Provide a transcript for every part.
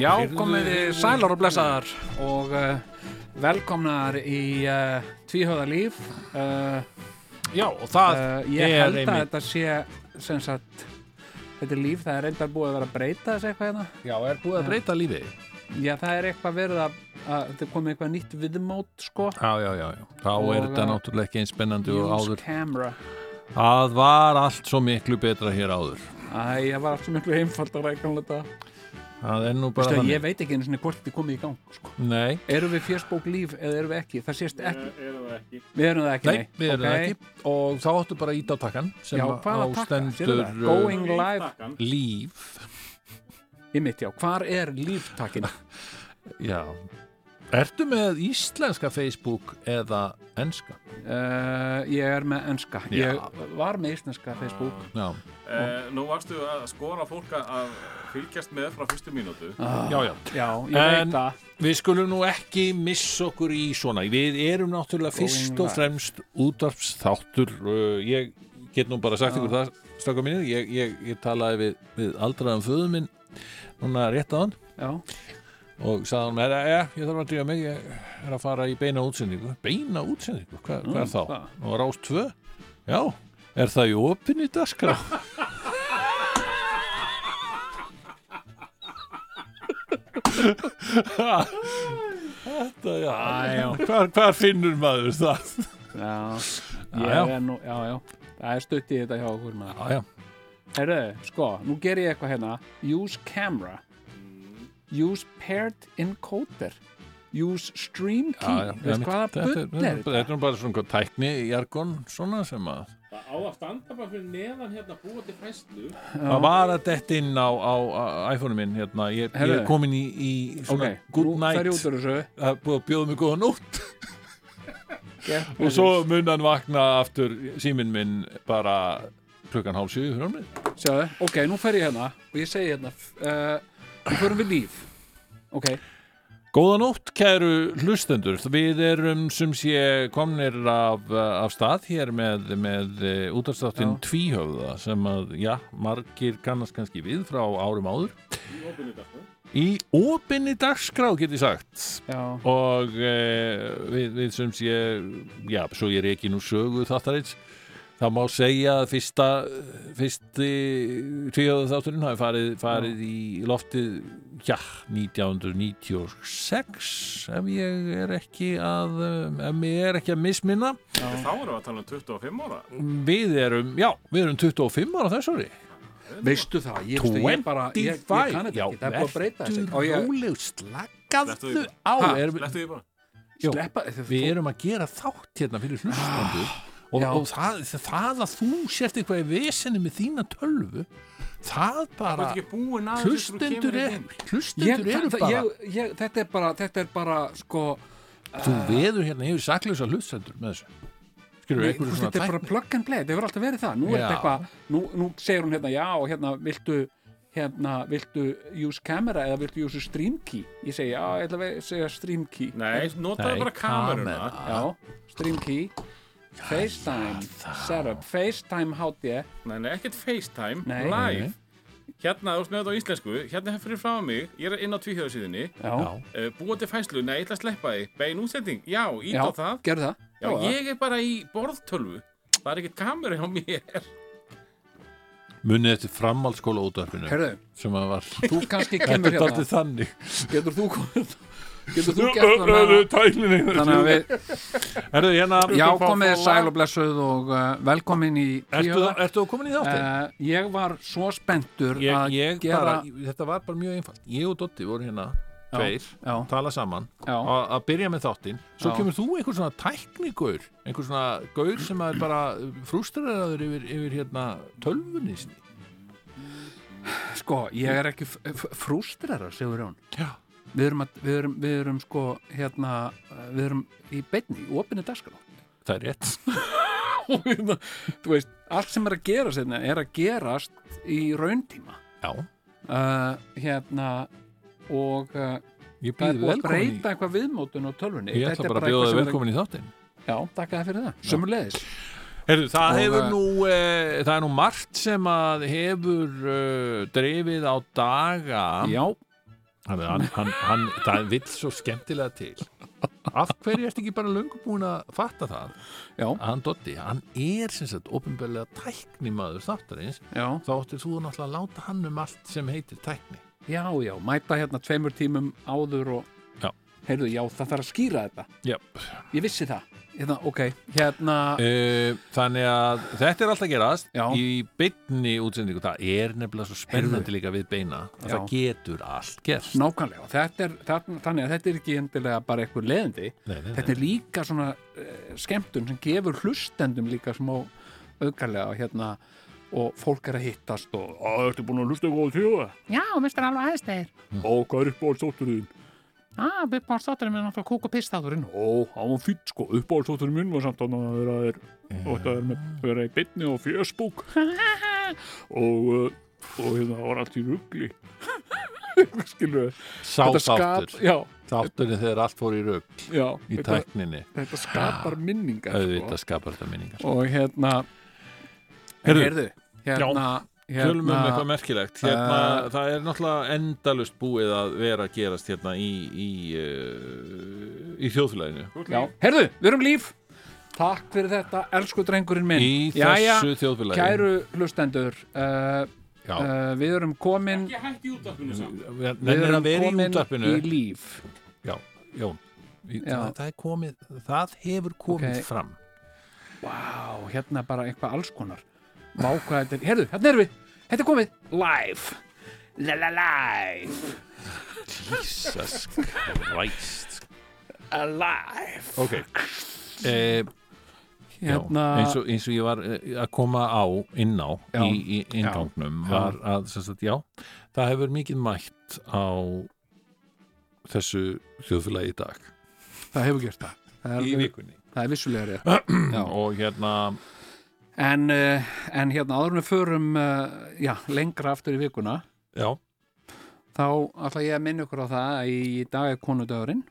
Já, komið þið sælar og blessaðar og uh, velkomnar í uh, Tvíhöða líf. Uh, Já, og það Ég held að einmitt- þetta sé sem sagt Þetta er líf, það er reyndar búið að vera að breyta þessu eitthvað hérna. Já, er búið að breyta lífið Já, það er eitthvað verið að, að þetta komið eitthvað nýtt viðmót sko. Já, já, já, já. Þá Og, er þetta náttúrulega ekki eins spennandi og Use áður. camera. Það var allt svo miklu betra hér áður. Æ, það var allt svo miklu einfaldar að ekki þetta Það er nú bara Vistu, Ég veit ekki einu sinni hvort þetta er komið í gang sko. Nei, Erum við fjörsbók líf eða erum við ekki? Það sést ekki. Erum það ekki? Við erum það ekki nei, við erum Ok. það ekki. Og þá áttu bara að íta á takkan sem Já, á stendur Going live. líf. Í mitt, já, hvar er líftakkin? Já Ertu með íslenska Facebook eða enska? Uh, ég er með enska. Já. Ég var með íslenska Facebook. Já, Eh, nú varstu að skora fólk að fylgjast með frá fyrstu mínútu. já, já. Já, ég En- veit það. Við skulum nú ekki missa okkur í svona. Við erum náttúrulega fyrst og fremst útvarpsþáttur. Uh, Ég get nú bara sagt ykkur það stráka mínir, ég, ég, ég talaði við, við aldraðan föðu minn núna rétt á hann Já, og sagði hann, ja, ja, ég þarf að drífa mig ég er að fara í beina útsendingu beina útsendingu, Hva, hvað er þá? hvað? og rás 2? Já, er það í opinni dagskrá? Þetta, já, já. Hvar, hvar finnur maður það? já Já, Ég er nú, já, já Það er stutt í þetta hjá okkur maður Já, já, Herru, sko, nú ger ég eitthvað hérna Use camera Use paired encoder. Use stream key. já, já. Veist hvaða Þetta bull er- Þetta þetta? er bara svona tækni jargon svona sem að Það á að standa bara fyrir neðan hérna búa til fæslu. Það var að detta inn á, á, á iPhone-u minn hérna, ég, ég er komin í, í svona Ok, good night. það er búið að bjóða mig góða nótt. Og svo mun hann vakna aftur síminn minn bara klukkan hálf sjö fyrir hann Sjáðu, ok, nú fer ég hérna. Og ég segi hérna uh, Við förum við líf. Ok, Góða nótt kæru hlustendur. Við erum sem sé komnir af, af stað hér með, með útastáttin Já. tvíhöfða sem að, já, margir kannast kannski við frá árum áður. Í opinni dagskrá. Get ég sagt. Já, og e, við, við sem sé já, svo ég er ekki nú sögu þáttarins það má segja að fyrsta fyrsti tvíhjóðu þátturinn hafi farið, farið í loftið já, 1996 ef ég er ekki að ef ég er ekki að misminna. Þá erum við að tala um 25 ára. við erum, já, við erum 25 ára þess ári. Veistu það? Ég, veistu, ég bara, ég, ég kann þetta ekki. Það er búið að breyta þessu Og ég róleg, því á. Lettu því bara. Jó, sleppa við erum að gera þátt hérna fyrir hlustandur og, og það, það að þú sért eitthvað í vesenni með þína tölvu það Það bara er hlustendur, er, eru það, bara ég, ég, Þetta er bara, þetta er bara sko þú veður hérna yfir saklausa hlustendur með þessu. Skilur Nei, þetta er bara tækni? plug and play, þetta hefur alltaf verið það. Nú er eitthvað, nú, nú segir hún hérna já, hérna, viltu hérna, viltu use camera eða viltu use stream key? Ég segi, já, ég ætla að segja stream key. Nei, notaðu bara kameruna. stream key FaceTime, setup FaceTime HD Nei, nei, ekkert FaceTime, Nei. live. Hérna, þú veist með þetta á íslensku, hérna fyrir frá mig, ég er inn á tvíhjóðsíðinni, já, uh, búa til fæslu, nei, ég ætla að sleppa því, bein útsending, já, ít já, á það. gerðu það. Já, Prófa það. ég er bara í borðtölvu, það er ekkert kamera hjá mér. munið eftir framhaldsskóla útvarpinu Herðu, sem að var þú kannski þetta kemur er hérna. daldið þannig. Getur þú komið getur þú gert þannig að hérna já, komið sæl og blessuð og uh, velkomin í Ertu, að komin í þáttin? Uh, ég var svo spenntur að gera þetta var bara mjög einfalt. Ég og Dotti voru hérna tveir, tala saman. Að byrja með þáttinn. Svo kemur þú einhver svona tæknigaur einhver svona gaur sem er bara frústreraður yfir, yfir hérna tölvunni sko, ég er ekki frústrera, segur hún já, við erum, að, við erum, við erum sko hérna, við erum í beinni, í opinni dagskrá. Það er rétt. Og þú veist, allt sem er að gerast hérna er að gerast í rauntíma. Já, uh, hérna og uh, ég það býð búið að velkomin í breyta eitthvað viðmótun á tölvunni. Ég ætla bara að bjóða velkomin í þáttinn. Já, takk að fyrir það, sömulegis Heyrðu, það Og, hefur eh, nú uh, það er nú margt sem að hefur uh, drifið á daga. Já, hann, hann, hann, hann, það vill svo skemmtilega til. Af hverju ertu ekki bara löngu búin að fatta það? Já, að hann Dotti, hann er sem sagt ofinbeglega tæknimaður þáttarins. Já, þá áttir þú náttúrulega að láta hann um allt sem heitir tækni. Já, já mæta hérna tveimur tímum áður og Já. heyrðu, já, það þarf að skýra þetta. Jöp. Ég vissi það hérna, Ok, hérna Uh, þannig að þetta er alltaf að gerast Já. í beinni útsendingu. Það er nefnilega svo spennandi líka við beina að Já. það getur allt gerst. Nákvæmlega, þetta er, það, þannig að þetta er ekki endilega bara eitthvað leðindi nei, nei, Þetta er líka svona uh, skemmtun sem gefur hlustendum líka smá aukarlega hérna og fólk er að hittast og að ertu búin að hlusta á þjóða? Já, mistur alveg aðeins og hvað er uppáhaldsdótturinn Ah, uppáhaldsdótturinn minn náttúrulega kúk og pisstáturinn. og hann var fýtt sko, uppáhaldsdótturinn minn var samt þannig að vera, er, og þetta er með vera í bytni og fjöspúk og, uh, og hérna það var allt í rugli. Skilur já, þátturinn þegar allt fór í rugg já í tækninni. þetta skapar minningar sko. skapar þetta minningar. Og hérna heyrðu, hérna, Tölum um hérna eitthvað merkilegt. Hérna, uh, Það er náttúrulega endalust búið að vera að gerast hérna í í, uh, í þjóðfélaginu. Já, heyrðu, við erum líf. Takk fyrir þetta, elsku drengurinn minn. Í Jæja, þessu þjóðfélagi. Kæru hlustendur uh, uh, við erum komin Ekki hægt í útvarpinu samt. við við erum erum að vera í komin útvarpinu. í líf. Já, já, í, Já. Það, það er komið það hefur komið Ok. fram. Vá, hérna er bara eitthvað alls konar Vá, hvað þetta er, heyrðu, hérna erum við. Þetta er komið. Live. La la live. Jesus Christ. Alive. Ok. Eh, já, Hérna, eins, og, eins og ég var eh, að koma á inn á Já. í, í inngangnum Já. var að sagt, já, það hefur mikið mætt á þessu þjóðfélagi í dag. Það hefur gert það. Það er, alveg- vikunni. Það er vissulega rétt. Já. og hérna en, uh, en hérna áður við förum uh, já, lengra aftur í vikuna já, þá ætla ég að minna ykkur á það að í dag er konudagurinn.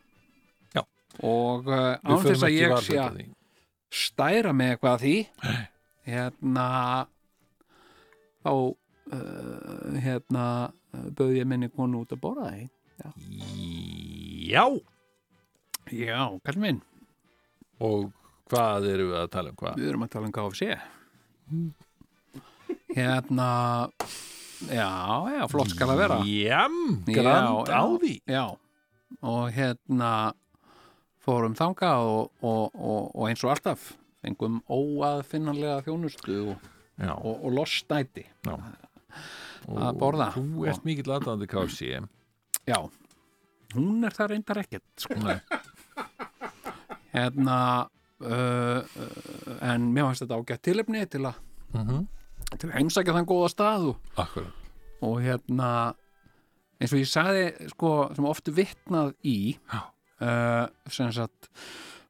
Já. og við án þess að ég sé að stæra með eitthvað að því hérna þá hérna bauð ég minni konu út að borða því já. Já, kall minn, og hvað erum við að tala um hvað? Við erum að tala um KFC hérna já, já, flott skal að vera. Já, grand á því. já, og hérna fórum þanga og, og, og, og eins og alltaf fengum óaðfinnanlega þjónustu og, og að borða. þú ert mikill aðdáðandi KFC já, hún er það reyndar ekkert sko. Hérna uh, uh, en mér fannst þetta ágætt tilefni til að Mhm. til að heimsækja þann góða stað og, hérna eins og ég sagði sko sem ofta vitnað í uh, sem sagt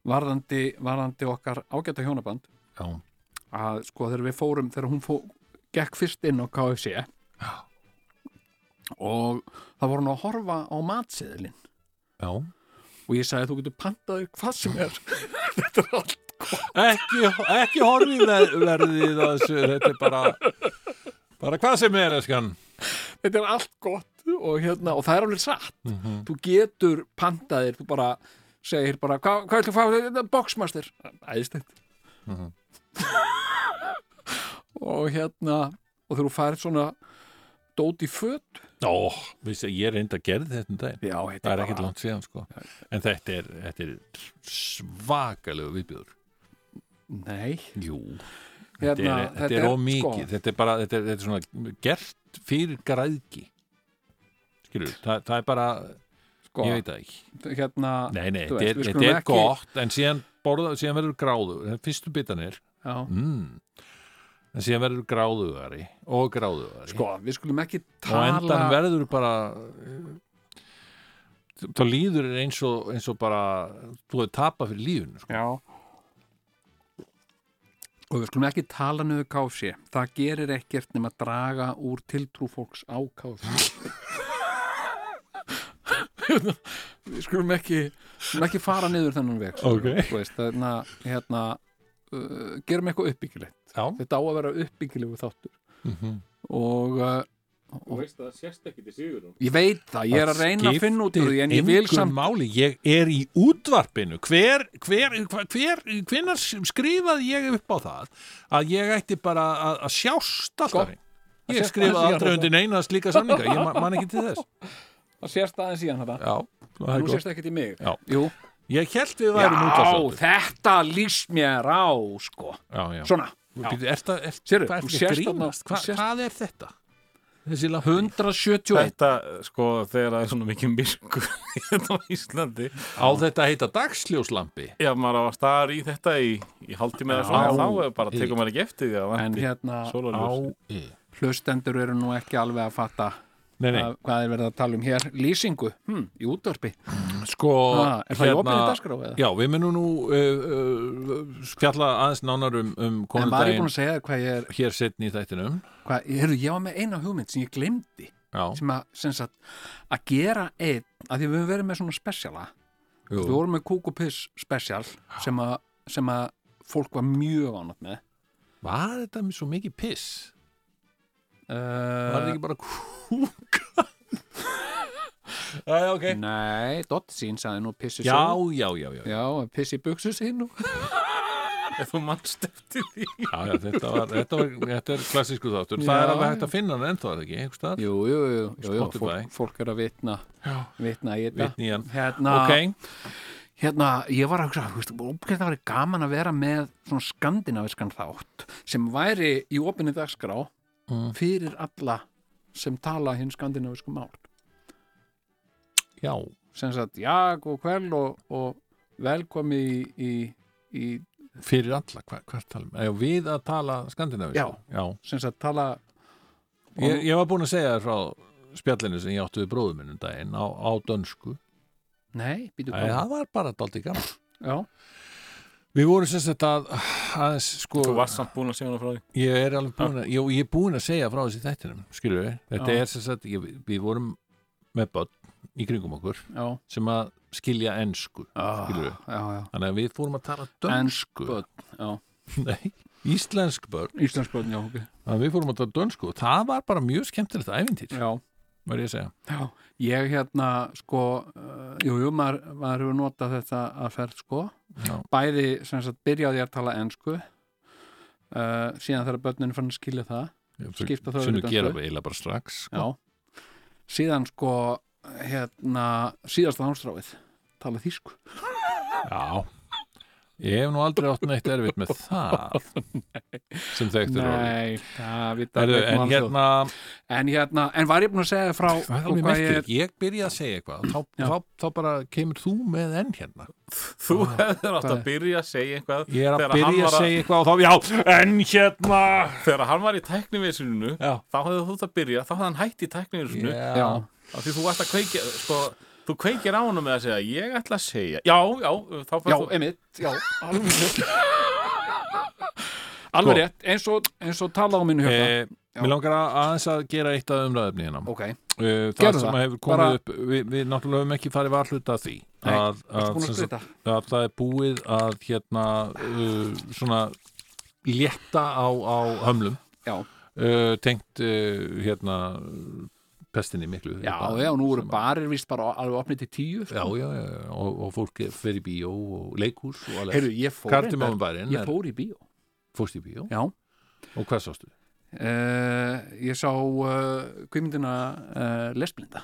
varðandi, varðandi okkar ágæta hjónaband já, að sko þegar við fórum þegar hún fó, gekk fyrst inn á KFC Já. og það voru hún að horfa á matseðlin já. Og ég sagði þú getur pantaði hvað sem er. Þetta er allt ekki, ekki horfið ver, verðið þessu, þetta er bara bara hvað sem er eskan þetta er allt gott og, hérna, og það er alveg satt. Mhm. þú getur pantaðir, þú bara segir bara, hvað hva ætlum að fá? Þetta er boxmaster, æðislegt. Mhm. og hérna og þú færið svona dót í föt. Ó, ég reyndi að gerði þetta um daginn. Já, þetta er ekkert langt síðan sko. En þetta er, þetta er svakalegu viðbjöður nei, jú, hérna, þetta er, þetta er sko, ómikið þetta er bara, þetta er, þetta er svona gert fyrir græðki skilur, það, það er bara sko, ég veit það ekki. hérna nei, nei, þetta er, þetta er ekki- gott en síðan, borða, síðan verður gráðu fyrstu bitanir já, mm. en síðan verður gráðugari og gráðugari. Sko, við skulum ekki og endan tala verður bara þá líður þér eins og, eins og bara þú hefur tapað fyrir lífunu sko. Og við skulum ekki tala niður KFC Það gerir ekkert nema að draga úr tiltrú fólks á KFC Við skulum ekki skulum ekki fara niður þennan veg sko. Ok. Þú veist, Þannig að hérna, uh, gerum eitthvað uppbyggilegt Já. Þetta á að vera uppbyggilegu þáttur Mhm. og uh, Þú veist að það sést ekki til sigur ég veit það, ég er að reyna að finna út úr því en ég vil samt máli, ég er í útvarpinu. Hver, hver, hver, hver hvenar skrifaði ég upp á það að ég ætti bara að, að sjást alltaf Sko, ég skrifaði aldrei undir neina slíka samninga, ég man, man ekki til þess. Það sést aðeins síðan þetta gott. sést ekkert í mig. Já. Jú. ég held við værum Já, útvarpsþáttur. þetta líst mér á sko. já, já. Svona, er er, þú er þú sést- hvað er þetta? Þessi lampi 171 Þetta, sko, þegar það er svona mikið myrkur hérna á Íslandi. Á þetta heita dagsljóslampi? Já, maður á að staðar í þetta í, í hálftíma eða svona, þá er bara tekur maður ekki eftir því En hérna, á hlustendur eru nú ekki alveg að fatta nei, nei, að, hvað er verið að tala um hér? Lýsingu, hm, í útvarpi. Sko ah, Er það í opinni dagskrá eða? Já, við munum nú uh, uh, spjalla aðeins nánar um, um En var ég konundaginn búin að segja hvað ég er hér setni í þættinum. Hvað, ég, heyrðu, ég var með eina hugmynd sem ég glemdi sem að, sem sagt, að gera einn að því við höfum verið með svona spesiala. Jú, við vorum með Kúk og Piss spesial sem að, sem að fólk var mjög ánætt með. Var þetta með svo mikið piss? Var þetta uh, ekki bara kúka? Já, ok. Nei, Dotti sín sagði nú pissi Já, svo já, já, já, Já, pissi buksu sín nú. Ef þú mannst eftir því. Já, já þetta, var, þetta, var, þetta er klassísku þáttur. Það Já. er alveg hægt að finna hann ennþá, er það ekki, einhvers staðar? Jú, jú, jú, jú, jú. Fólk, fólk er að vitna vitna í þetta. Vitni í hann. Hérna, Ok, hérna, ég var að hugsa, það væri gaman að vera með svona skandinaviskan þátt sem væri í opinni dagskrá Mm. fyrir alla sem tala hinn skandinavisku mál. Já, sem sagt, já, og kvæl og, og velkomi í, í, í fyrir alla, hvað hva talum Já, við að tala skandinavísku? Já. já. sem sagt, tala Ég, ég var búin að segja þér frá spjallinu sem ég áttu við bróðum minnum daginn á, á dönsku. Nei, býtu Æ, það var bara dálítið gaman. Já, Við vorum sagt að aðeins, sko, Þú varst samt búin að segja hana frá því. Ég er alveg búin að, ég, ég er búin að segja frá þessi þættinum, skilur við, þetta Já. er ég, við vorum með börn í kringum okkur já, sem að skilja ensku, Ah, skilur við, já, já. Þannig að við fórum að tala dönsku, já, nei, íslensk börn, íslensk börn, já, ok. Þannig að við fórum að tala dönsku og það var bara mjög skemmtilegt ævintýr, Já, var ég að segja. já, ég hérna, sko uh, jú, jú, maður, maður hefur notað þetta að ferð, sko Já. bæði, sem sagt, byrjaði að tala ensku uh, síðan þegar börnin fann að skilja það Skipta við í gera dönsku? eiginlega bara strax, sko. Já, síðan, sko hérna, síðasta hánstráfið tala þýsku Já Ég hef nú aldrei átt neitt erfitt með það sem þekktur. Nei, það vita nú En hérna, en hérna, en var ég búin að segja frá merkilegt, ég byrja að segja eitthvað þá, Já. þá, þá bara kemur þú með enn hérna. Þú hefðir átt að byrja að segja eitthvað Ég er að byrja að segja eitthvað og þá, já, en hérna! Þegar hann var í tæknivísinu Já, þá hefði þú þetta að byrja, þá hefði hann hætt í tæknivísinu Já, af því þú varst að kveikja sko, þú kveikir á honum með að segja ég ætla að segja, já, já þá já, þú, einmitt, já, alveg rétt. Alveg Sko. rétt, eins og, eins og tala á mínu hjöfna eh, Já. Mér langar að aðeins að gera eitt af umræðefni hérna. Ok, uh, Það Gerðu sem það. hefur komið Bara- upp við, við náttúrulega höfum ekki farið varhluta af því. Nei, að, að, að að það er búið að hérna uh, svona létta á, á hömlum. Já, uh, tengt uh, hérna pestinni miklu já, hérna, já, nú eru barir vist bara alveg opnið til tíu já, sko. já, já, og, og fólk fer í bíó og leikhús og Heyrðu, ég fór Kartumum reyndar- bærin Ég fór í bíó. Fórst í bíó? Já, og hvað sástu? uh, ég sá uh, kvikmyndina uh, Lesblinda.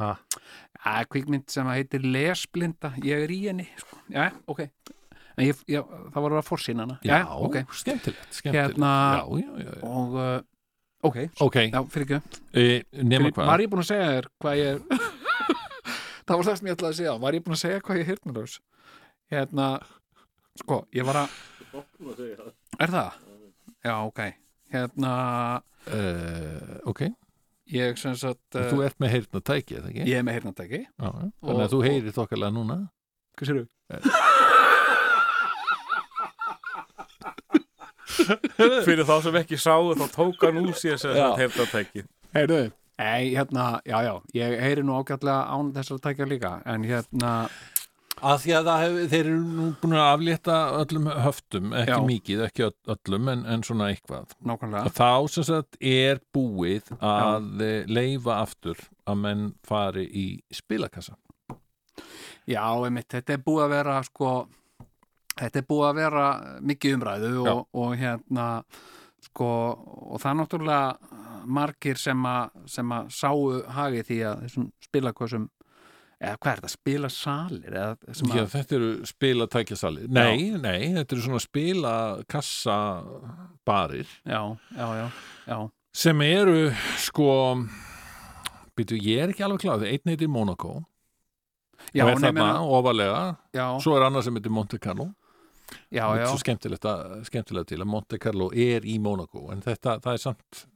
Ha? Ja, kvikmynd sem heitir Lesblinda. Ég er í henni, sko. Já, ok. Ég, ég, það var að forsýna hana. Já, ok. skemmtilegt, skemmtilegt. Hérna- já, já, já, já. Og, ok, Ok, já, fyrir ekki. E, nema hvað. Var ég búin að segja þér hvað ég er Það var það sem ég ætlaði að segja. Var ég búin að segja hvað ég er hirtnalaus Hérna, sko, ég var að Er það? Já, ok. Hérna, uh, Ok, ég sem sagt Þú ert með heyrna tæki, eða ekki? ég er með heyrnatæki Já, já. Og- Þannig að þú heyrir þokkalega núna. Hvað sér Fyrir þá sem ekki sáu þá tók hann úr sér sem þetta heyrnatæki heyrðu Nei, hérna, já, já, ég heyri nú ágætlega án þessar tækja líka, en hérna, að því að það hef, þeir eru nú búin að aflétta öllum höftum, ekki Já. mikið, ekki öll- öllum en, en svona eitthvað. Nákvæmlega, og þá sem sagt er búið að Já. leifa aftur að menn fari í spilakassa. Já, einmitt, þetta er búið að vera, sko, þetta er búið að vera mikið umræðu og, og hérna, sko, og það er náttúrulega margir sem að, sem að sáu hagi því að þessum spilakössum, eða hvað er þetta, spilasalir, eða sem Já, þetta eru spilatækjasalir. Nei, nei, þetta eru svona spilakassabarir. Já, já, já, já, sem eru sko býtu, ég er ekki alveg kláð einn heitir Monaco. Já, og er þarna ofalega já, svo er annað sem heitir Monte Carlo já, já, svo skemmtilegt, að, skemmtilegt til að Monte Carlo er í Monaco en þetta, það er samt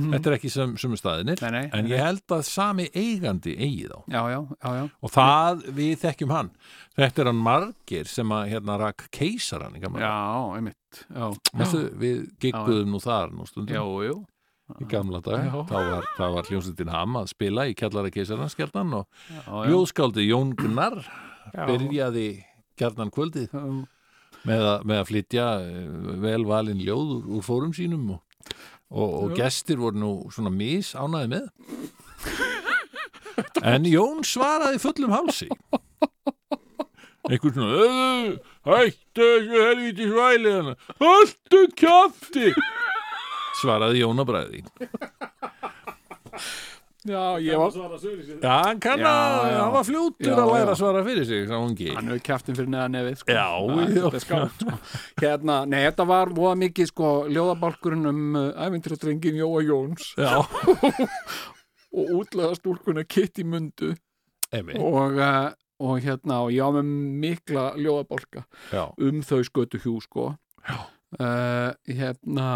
Mhm. þetta er ekki sem, sem staðinir Nei, nei, en nei. ég held að sami eigandi eigi þá. Já, já, já, já, og það, við þekkjum hann. Þetta er hann margir sem að hérna rak keisaran já, einmitt, já, Þessu, við gigguðum nú þar nú stundum. Já, jú, í gamla dag þá var, var hljómsveitin Ham að spila í kjallara keisarans skjaldan og ljóðskáldi Jón Gunnar byrjaði gjarnan kvöldið. Já, með að, með að flytja eh, vel valin ljóð úr, úr fórum sínum og, og, og gestir voru nú svona mis ánæði með. En Jón svaraði fullum hálsi. Einhvern svona "Ö, hættu þessu helviti svæli hættu kjafti. Svaraði Jón að bræði já, ég var já, hann kann Já, að, já. hann var fljótur Já, að læra já. að svara fyrir sig sá ungi hann hefur kæftin fyrir neða nefið sko. Já, já. skáld, sko. hérna, nei, þetta var voða mikið sko, ljóðabálkurinn um uh, ævintýradrengin Jóa Jóns já, og útlaða stúlkuna Kitty Mundu emi og, uh, og hérna, og ég á með mikla ljóðabálka já, um þau skötu hjú sko uh, hérna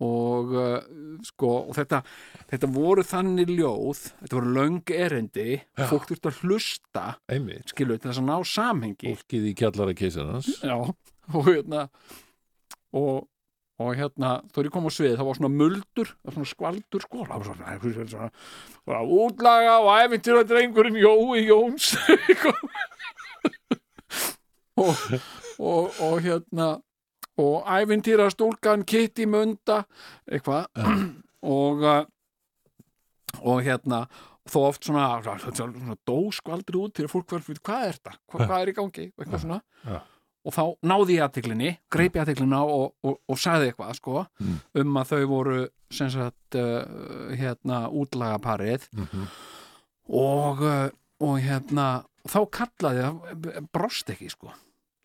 og uh, sko og þetta, þetta voru þannig ljóð þetta voru löng erindi Já. fólk þurfti að hlusta skilu til þess að ná samhengi. Fólkið í kjallara keisarans já, og hérna og, og hérna þó er ég kom á svið, það var svona muldur svona skvaldur sko það var svona, svona, svona, svona útlaga og æfintir að drengurinn Jói Jóns og, og, og hérna og æfintýra stúlkan Kitty Munda eitthvað. Og uh, og hérna þó oft svona, svona, svona dóskvaldur út til að fólk fyrir hvað er þetta, hvað, hvað er í gangi? Eitthvað svona. Og þá náði ég aðtiklinni greipi aðtiklina og, og, og sagði eitthvað sko, Mm. um að þau voru sem sagt uh, hérna útlagaparið Mhm. og, uh, og hérna þá kallaði það brost ekki sko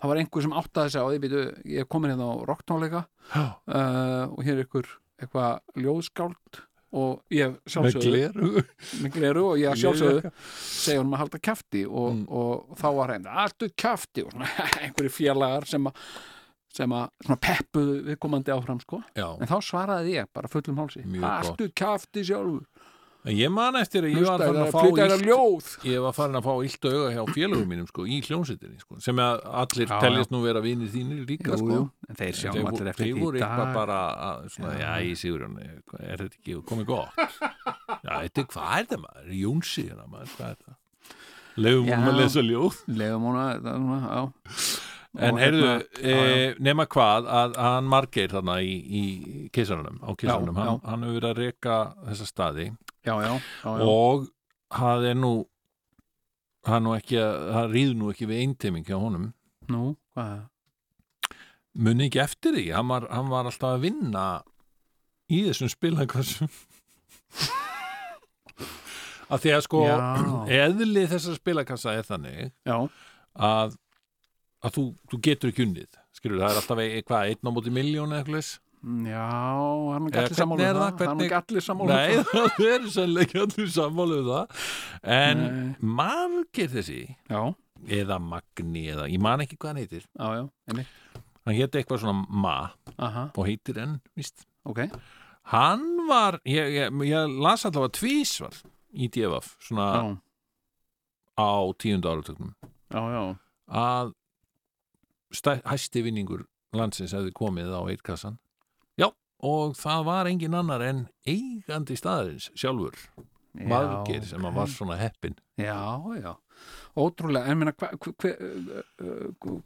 það var einhver sem áttaði sig á því býtu, ég er komin hérna á rocktónleika uh, og hér er ykkur eitthvað ljóðskáld og ég sjálfsögðu með gleru og ég sjálfsögðu segja honum að halda kjafti og, Mm. og, þá var hann alltaf kjafti? og svona einhverju félagar sem að sem að peppuðu viðkomandi áfram sko. En þá svaraði ég bara fullum hálsi alltaf kjafti sjálfur ég man eftir að ég var farin að fá illt, ljóð ég var farin að fá illt auga hjá félagum mínum sko, í hljómsveitinni sko, sem að allir Já, teljast nú vera vinir þínir líka Jú, sko. jú, en þeir sjá Þeir voru- allir eftir þeir því voru í eitthvað dag. bara að, svona, já, ég Sigurjón er þetta ekki komið gott já, þetta er, hvað er það maður Jónsi, hérna, maður, hvað er það Leifum Já. hún að lesa ljóð Leifum hún að, það, svona, já En heyrðu, já, já. e, nema hvað að, hann margeir þarna í, í keisarunum, á keisarunum, Já, hann, já. hann hefur verið að reka þessa staði já, já, já, já. og það er nú það er nú ekki að, það rýð nú ekki við einteiming hjá honum. Nú, hvað? Muni ekki eftir því, hann var, hann var alltaf að vinna í þessum spilakassum. Að því að sko eðli þessar spilakassa er þannig Já, að, að þú, þú getur ekki unnið skilur, það er alltaf eitthvað einn á móti miljón eða eitthvað já, hann er ekki allir um það? það? Hann er ekki allir sammála um Nei, það. er sannlega ekki allir sammálu um það. En Nei. margir þessi Já, eða Magni eða, ég man ekki hvað hann heitir. Já, já, hann héti eitthvað svona Ma Aha, og heitir enn, víst. Ok. Hann var ég, ég, ég las allavega tvísvar í DFF svona á tíundu já, að stæ, hæsti vinningur landsins hefði komið á eittkassan já, og það var engin annar en eigandi staðarins sjálfur, Margir sem að var svona heppin Já, já, ótrúlega en meina, hva, hver,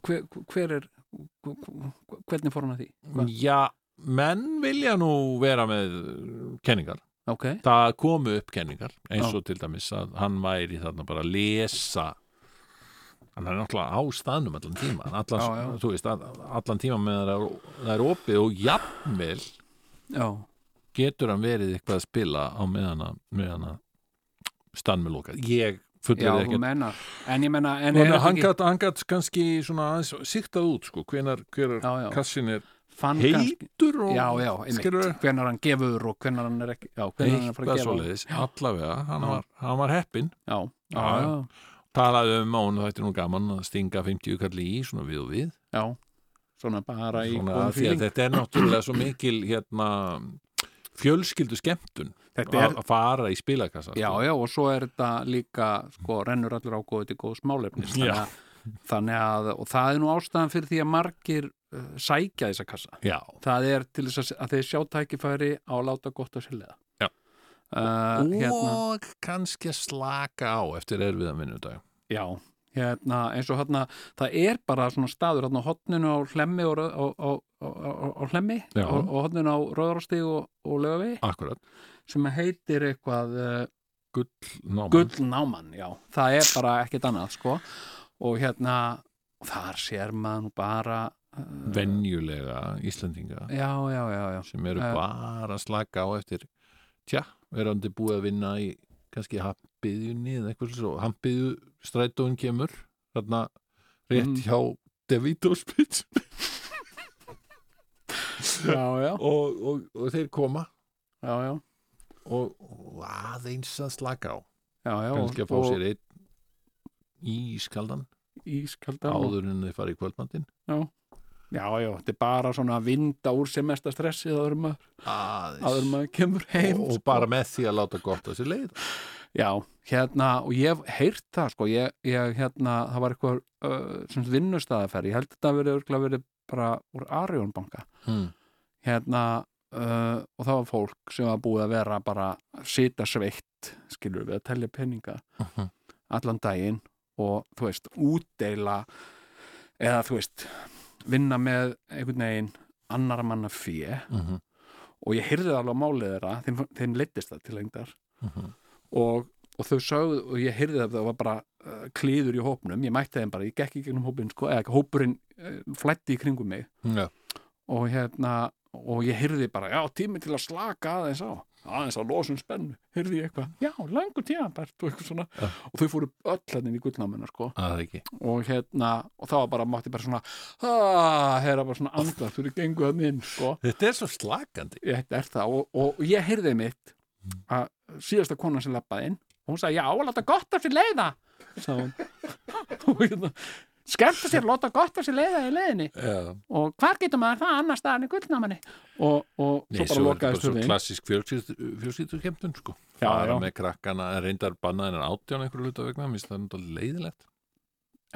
hver, hver, er hvernig fór hann að því? Hva? já, menn vilja nú vera með kenningar Ok, það komu upp kenningar eins Já. og til dæmis að hann væri þarna bara að lesa hann er náttúrulega á staðnum allan tíma allan, Já, já. veist, að- allan tíma með það er, það er opið og jafnvel já, getur hann verið eitthvað að spila á meðana, meðana stann með loka ég fullur ekki en ég menna, að hann þetta ekki kannski siktað út sko, hvenar, hvenar Já, já. kassin er fann heitur og hvenar hann gefur og hvenar hann er ekki já, hvenar hann að fara eitthvað að svoleiðis, allavega. Hann var, hann var heppin Já, já, Já, já, talaði um að hún þetta er nú gaman að stinga 50 kalli í svona við og við. Já svona bara í að feeling. þetta er náttúrulega svo mikil hérna fjölskyldu skemmtun að fara í spilakassa já, sko. já, og svo er þetta líka sko, rennur allur ágóðu til góðs málefnis þannig að, þannig að og það er nú ástæðan fyrir því að margir uh, sækja þessa kassa. Já. það er til þess að, að þeir sjá tækifæri á að láta gott sér leða Já. uh, hérna, og kannski að slaka á eftir erfiðan vinnudag. Já hérna, eins og hérna, það er bara svona staður hérna á hotninu á hlemmi og, á, á, á hlemmi og, og hotninu á rauðrástíg og, og lögavi akkurat, sem heitir eitthvað uh, náman gullnáman, já, það er bara ekkert annað, sko. Og hérna, þar sér maður bara uh, venjulega Íslandinga já, já, já, já. Sem eru Eh. bara að slaka á eftir tja, verandi búið að vinna í kannski hampiðjunni eða eitthvað svo, hampiðju strætóin kemur þarna rétt Mm. hjá já, og, og, og þeir koma. Já, já, og, og aðeins að slaka á. Já, kannski að fá sér einn ískaldan. Ískaldan áður en þeir fara í kvöldmandin já, já, þetta er bara svona að vinda úr sem mesta stressi áður en maður, aðeins. maður kemur heim og, og bara með því að láta gott að sér leið. Já, hérna, og ég hef heyrt það, sko, ég, ég hérna, það var eitthvað uh, sem vinnustæðaferð, ég held að þetta verið örgulega verið bara úr Arjónbanka, hmm. hérna, uh, og það var fólk sem var búið að vera bara sita sveitt, skilur við, að telja peninga Mhm. allan daginn og, þú veist, útdeila eða, þú veist, vinna með einhvern veginn annara manna fé Mhm. og ég heyrði alveg á málið þeirra, þeim, þeim leittist það til lengdar Mhm. og, og þau sögðu og ég heyrði það, það var bara uh, klíður í hópnum, ég mætti þeim bara, ég gekk í gegnum hópin sko, eða hópurinn uh, flætti í kringum mig Já. og hérna og ég heyrði bara, já, tími til að slaka aðeins á. Aðeins að losum spennu heyrði ég eitthvað, já, langur tíma Bert, og eitthvað svona, Já. og þau fóru öll hérna inn í gullnámina, sko, ekki. Og hérna og var bara, mátti bara svona aaa, heyra bara svona andað fyrir gengu hann inn, sko. Þetta er svo slakandi. Þetta er það. Og, og, ég heyrði mitt að síðasta konan sem lappaði inn og hún sagði, já, láta gott af sér leiða og hérna, skemmta sér, láta gott af sér leiða í leiðinni Já. og hvar getur maður það annars staðan í gullnámanni og, og Nei, svo bara er lokaðist svo hurðin klassisk fjölsýttukemtun sko. Já, fara já. með krakkana reyndar bannaðin átján einhverju hluta vegna, minnst það er náttúrulega leiðilegt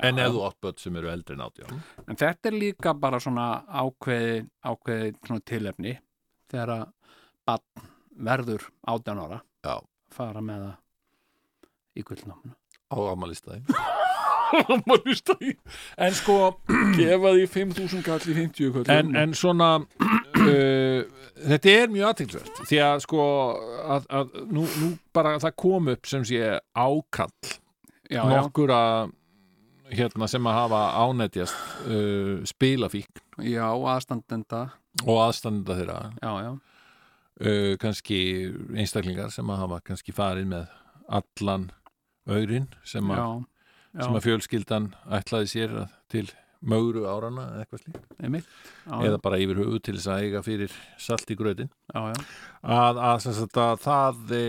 en ef þú átt börn sem eru eldri en átján en þetta er líka bara svona ákveði, ákveði svona tilefni þegar að barn verður 18 ára Já. fara með það í gullnámanu á ámælistæði En sko, gefa því 5.000 kall í 50 kall en, en svona uh, þetta er mjög aðtilsvert því að sko að, að nú, nú bara það kom upp sem sé ákall já, já, nokkur að hérna sem að hafa ánættjast uh, spilafík já, aðstandenda. Og aðstanda þeirra. Já, já, uh, kannski einstaklingar sem að hafa kannski farið með allan aurin sem að, já, sem að fjölskyldan ætlaði sér að, til mögru árana eða eitthvað já, eða bara yfir höfu til þess að eiga fyrir salt í gröðin að, að, sagt, að það e,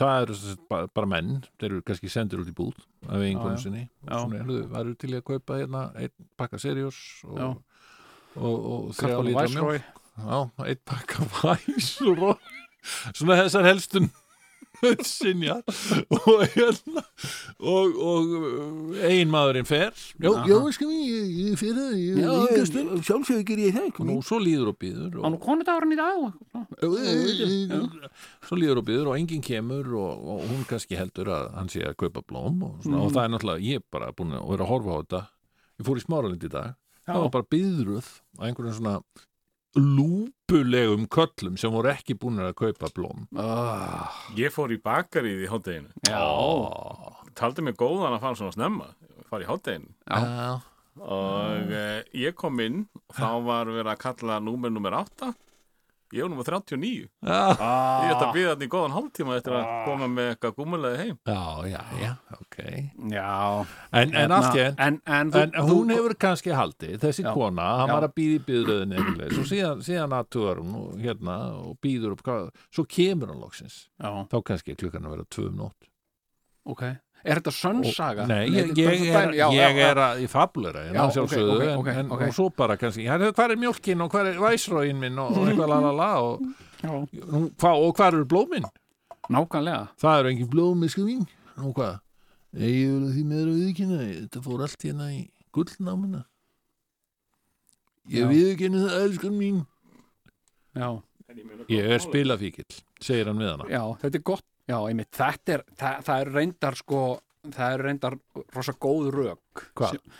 það eru bara, menn þeir eru kannski sendir út í búð af já. sinni. Hlutu, varu til að kaupa hérna einn pakka seriós og, og, og, þrjá lítra já, eitt pakka væs og svona þessar helstun sinja og hérna og, og ein maðurinn fer. Já, já, við, ég, ég fer það sjálfsögur ger ég það og svo líður og býður Og nú konudagurinn í dag svo líður og býður og enginn kemur og, og hún kannski heldur að hann sé að kaupa blóm og, svona, og það er náttúrulega, ég er bara búin að vera að horfa á þetta. Ég fór í smáralind í dag. Það var bara byðruð á einhverjum svona lúpulegum köllum sem voru ekki búin að kaupa blóm. Oh, Ég fór í bakarið í hátteginu Já, Taldi mig góðan að fara svona snemma fara í hátteginu já, og uh, ég kom inn og þá var verið að kalla númer nummer 8 ég var nummer 39 ég já, ætti að býða þetta í góðan hálftíma eftir að koma með eitthvað gúmulega heim. Já, já, já, ok. Já. En, en allt enn en, en, En hún hefur kannski haldið, þessi Já. kona, hann Já. var að býða í býðröðinni einhverleis og síðan, síðan aðtugar hún og, hérna og býður upp, hvað, svo kemur hann loksins, Já, þá kannski klukkan að vera tvö um nótt. ok Er þetta sönnsaga? Nei, ég, ég, er, já, ég já, er að, ég fabulera Já, hérna ok, sjálfsögðu, ok, en, en, svo bara kannski, hérna, hvað er mjólkin og hvað er væsróin minn og, og eitthvað la la la og, já. nú, hva, og hvað eru blómin? Nákvæmlega Það eru engin blómi, sko mín, og hvað? Ég vil því meður að viðkynna, þetta fór allt hérna í gullnámina. Ég viðkynna það, elskan mín. Já, Ég er spilafíkil, segir hann við hana. já, þetta er gott Já, einmitt, þetta er, það, það er reyndar sko, það er reyndar rosa góð Hvað? sem,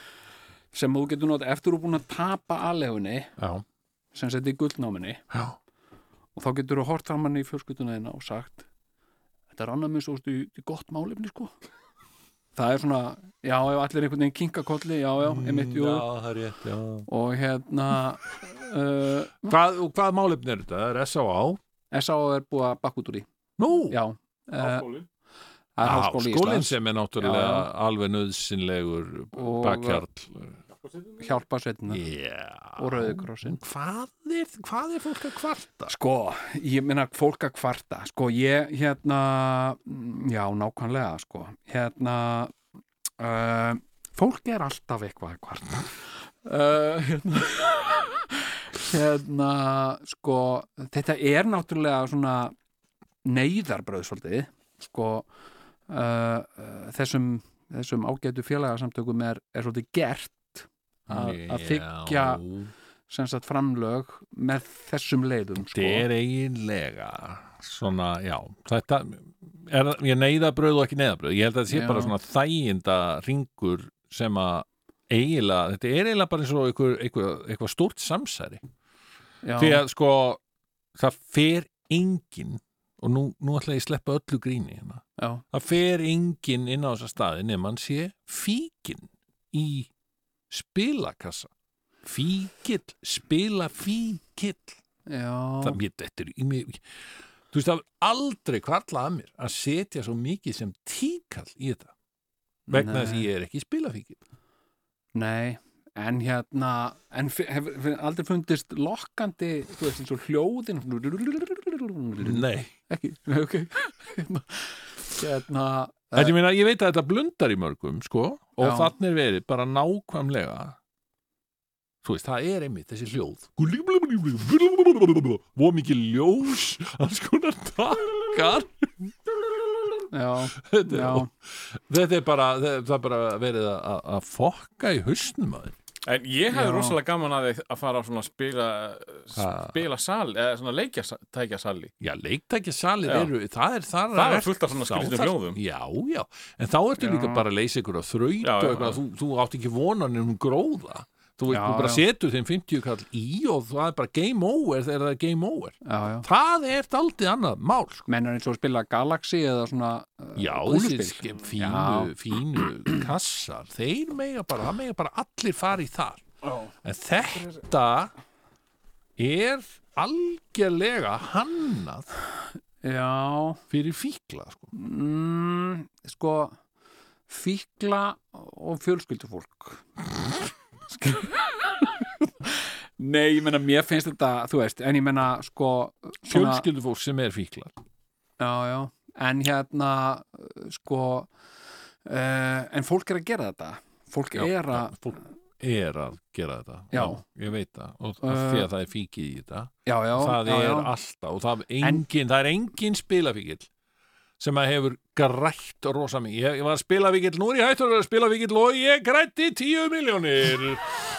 sem þú getur notað eftir þú er búin að tapa aðlegunni Já, sem seti í gullnáminni já, og þá getur þú hort framann í fjölskylduna þína og sagt þetta er annað minn svo í, í gott málefni sko það er svona, já, ef allir einhvern veginn kinkakolli, já, já, einmitt, jú það er rétt, já. og hérna uh, Hvað, hvað málefni er þetta? Það er S.A.A. S.A. er búið að bakka út úr í Nú, já, uh, Háskólinn það er háskóli skólinn Íslands sem er náttúrulega Já, já. alveg nöðsynlegur Og- bakkjarl. hjálpa sveitna Já. og Rauðikrossinn. Hvað er, hvað er fólk að kvarta? Sko, ég meina fólk að kvarta, sko, ég, hérna, já, nákvæmlega, sko, hérna, uh, fólk er alltaf eitthvað að kvarta. Uh, hérna, hérna, sko, þetta er náttúrulega svona neyðarbröð svolítið, sko, uh, uh, þessum, þessum ágætu félagasamtökum er, er svolítið gert að að þykja sem sagt framlög með þessum leiðum, sko. Þetta er eiginlega svona, já, þetta er, ég neyðabröð og ekki neyðabröð ég held að þetta sé Já. bara svona þæginda ringur sem að eiginlega, þetta er eiginlega bara eins og eitthvað, eitthvað, eitthvað stórt samsæri Já, því að sko það fer engin og nú, nú ætla ég að sleppa öllu gríni hérna. það fer engin inn á þessa staði nema hann sé fíkin í spilakassa. Fíkill, spila fíkill. Það mér, mér þú veist það er aldrei kvarlað að mér að setja svo mikið sem tíkall í þetta. Vegna þess að ég er ekki spilafíkill. Nei, en hérna, en fi- hef, hef aldrei fundist lokkandi, þú veist, eins og hljóðin, nei, ekki, ok, hérna, en ég meina ég veit að þetta blundar í mörgum sko og Já. þannig er verið bara nákvæmlega þú veist, það er einmitt þessi hljóð. Og mikið ljós alls konar takkar já, þetta, er- þetta er bara það er bara verið að, fokka í hausnum að þeim En ég hefði Já. rosalega gaman að því að fara á svona spila spila sal, eða svona leikjastækja sali Já, leiktækjasalir Já. eru, það er þar Það að er fullt af svona þarf- hljóðum. Já, já, en þá ertu líka bara að leysa ykkur á þraut og eitthvað, þú, þú átt ekki vonan um gróða Þú veit, Já, þú bara setur þeim 50 kall í og það er bara game over þegar það er game over já, já. Það er daldið annað mál sko. Menn er eins og að spila Galaxy eða svona uh, Já, þessi fínu, fínu kassar þeir mega bara, það mega bara allir fara í þar Já. en þetta er algjörlega hannað Já, fyrir fíkla sko. mm, sko, fíkla og fjölskyldufólk. Nei, ég meina, mér finnst þetta, þú veist, en ég meina, sko, fjölskyldufólk sem er fíklar já, já, en hérna, sko, uh, en fólk er að gera þetta. Fólk Já, er að, fólk, er að gera þetta Já. ég veit það, og Uh, því að það er fíkið í þetta já, já, það já, er já. alltaf og það, er engin, það er engin spilafíkil sem að hefur grætt rosa mikið, ég, ég var að spila víkill nú er ég hættur að að spila víkill og ég grætti 10 miljónir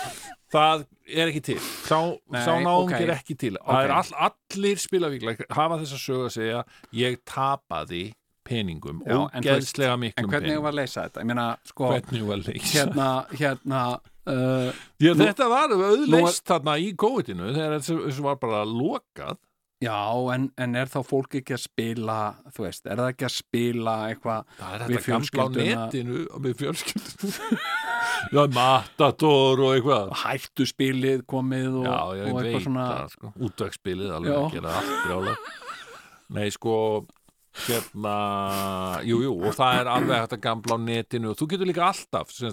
það er ekki til. Sá, sá náung ok. er ekki til. Ok. það er all, allir spilafíklar hafa þess að sögu að segja ég tapaði peningum og en þú veist- geðslega En miklum hvernig peningum. var að leysa þetta? Ég meina, sko, hvernig var leys hérna, hérna uh, Já, Nú- þetta var auðleist þarna í COVID-inu þegar þessu var bara lokað Já, en, en er þá fólk ekki að spila, þú veist, er það ekki að spila eitthvað Það er Við þetta gamla á fjölskylduna- netinu og með fjölskyldum Já, Matador og eitthvað. Hættu spilið komið og, Já, ég og veit eitthvað svona það, sko. Útvegsspilið, alveg Já. að gera allt brjála Nei, sko hérna, jú, jú og það er alveg að gamla á netinu. Og þú getur líka alltaf sem,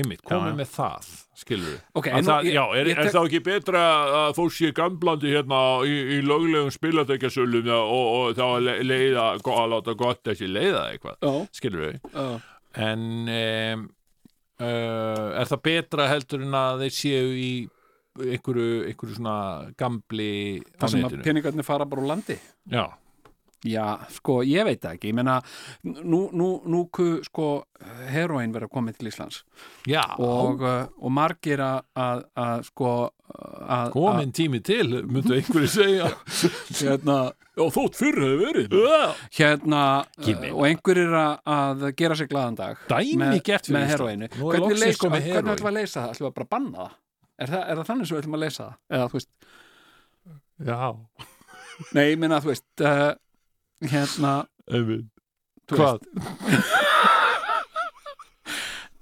einmitt, komið með það skilur við Ok, Að en nú- það, ég- já, er, ég er tek- þá ekki betra að fólk sé gamblandi hérna í, í löglegum spilatækjasölum og, og þá að le- leiða að láta gott þessi leiða eitthvað Já, skilur við já, en um, uh, er það betra heldur en að þeir séu í einhverju, einhverju svona gambli það sem að peningarnir fara bara úr landi. Já, Já, sko, ég veit það ekki, ég meina nú, nú, nú sko heroin vera komið til Íslands já og, uh, og margir að, að, að sko að, komin tími til, myndu einhverju segja að, hérna, Já, þótt fyrr hefur verið. hérna meina. og einhverjir að, að gera sig glaðan dag dæmi með, gert fyrir með Ísland. heroinu Nú er hvernig, leysa, hvernig ætlum við að leysa það? ætlum við að bara banna það? Er það, er það þannig sem við ætlum að leysa það? Eða, þú veist, já, nei, ég meina, þú veist uh, hérna hvað?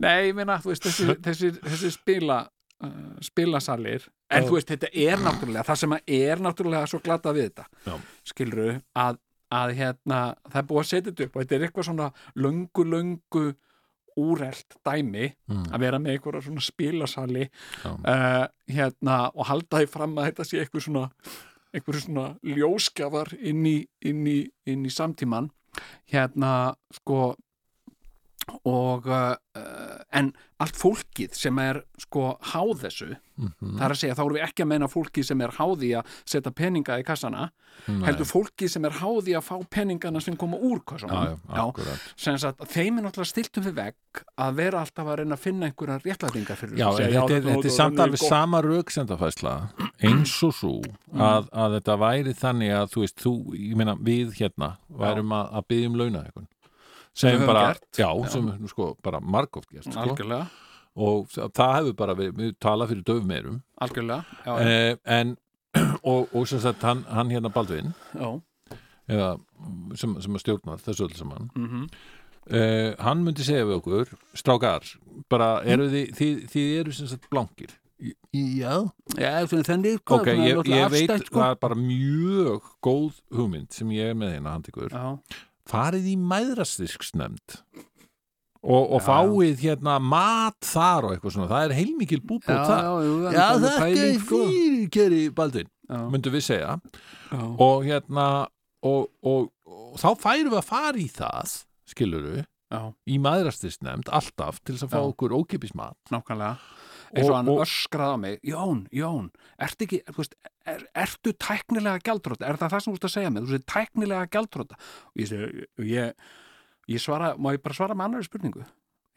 Nei, ég meina, veist, þessi, þessi, þessi spila uh, spilasalir en þú veist, þetta er náttúrulega það sem er náttúrulega svo glata við þetta skilru, að, að hérna, það er búið að setja þetta upp og þetta er eitthvað svona löngu, löngu úrelt dæmi Mm. að vera með einhverja svona spilasali uh, hérna, og halda því fram að þetta sé eitthvað svona einhverju svona ljóskafar inn í, inn í, inn í samtíman hérna sko og uh, en allt fólkið sem er sko háð þessu Mhm. það er að segja, þá erum við ekki að meina fólkið sem er háði að setja peninga í kassana Nei. heldur fólkið sem er háði að fá peningana sem koma úr akkurat. Sem sagt, þeim er náttúrulega stiltum við vegg að vera alltaf að reyna að finna einhverja réttlætingar fyrir Já, þetta, er, þetta þetta er samt alveg sama rauksendafæsla eins og svo að, að þetta væri þannig að þú veist, þú, ég meina við hérna værum að, að byggja um launa eitthvað Sem við bara, gert. já, Já. sem við sko bara margóft gert sko. algjörlega, og það hefur bara verið, við tala fyrir döfum meirum. Algjörlega já, eh, en og, og sem sagt hann, hann hérna Baldvin já, eða, sem, sem að stjórnar þessu öll saman. Mhm. Eh, hann myndi segja við okkur strákar, bara eru þið þið, þið eru sem sagt blankir? Já, Já, þannig ok, ég, ég veit það er bara mjög góð hugmynd sem ég er með hérna handikur Já, farið í mæðrastyrksnefnd og, og Já. fáið hérna mat þar og eitthvað svona. Það er heilmikil já, já, jú, það Já, alveg þetta er sko. fyrir keri Baldvin Já, myndum við segja. Já, og hérna og, og, og þá færum við að fara í það skiluru, já, í maðurastisnefnd alltaf til þess að fá Já. okkur ókipis mat. Nákvæmlega eins og hann öskraði á mig Jón, Jón, ertu ekki þú veist, er, ertu tæknilega gjaldróta er það það sem þú ert að segja mig, þú veist tæknilega gjaldróta og ég, ég, ég svara, má ég bara svara með annari spurningu?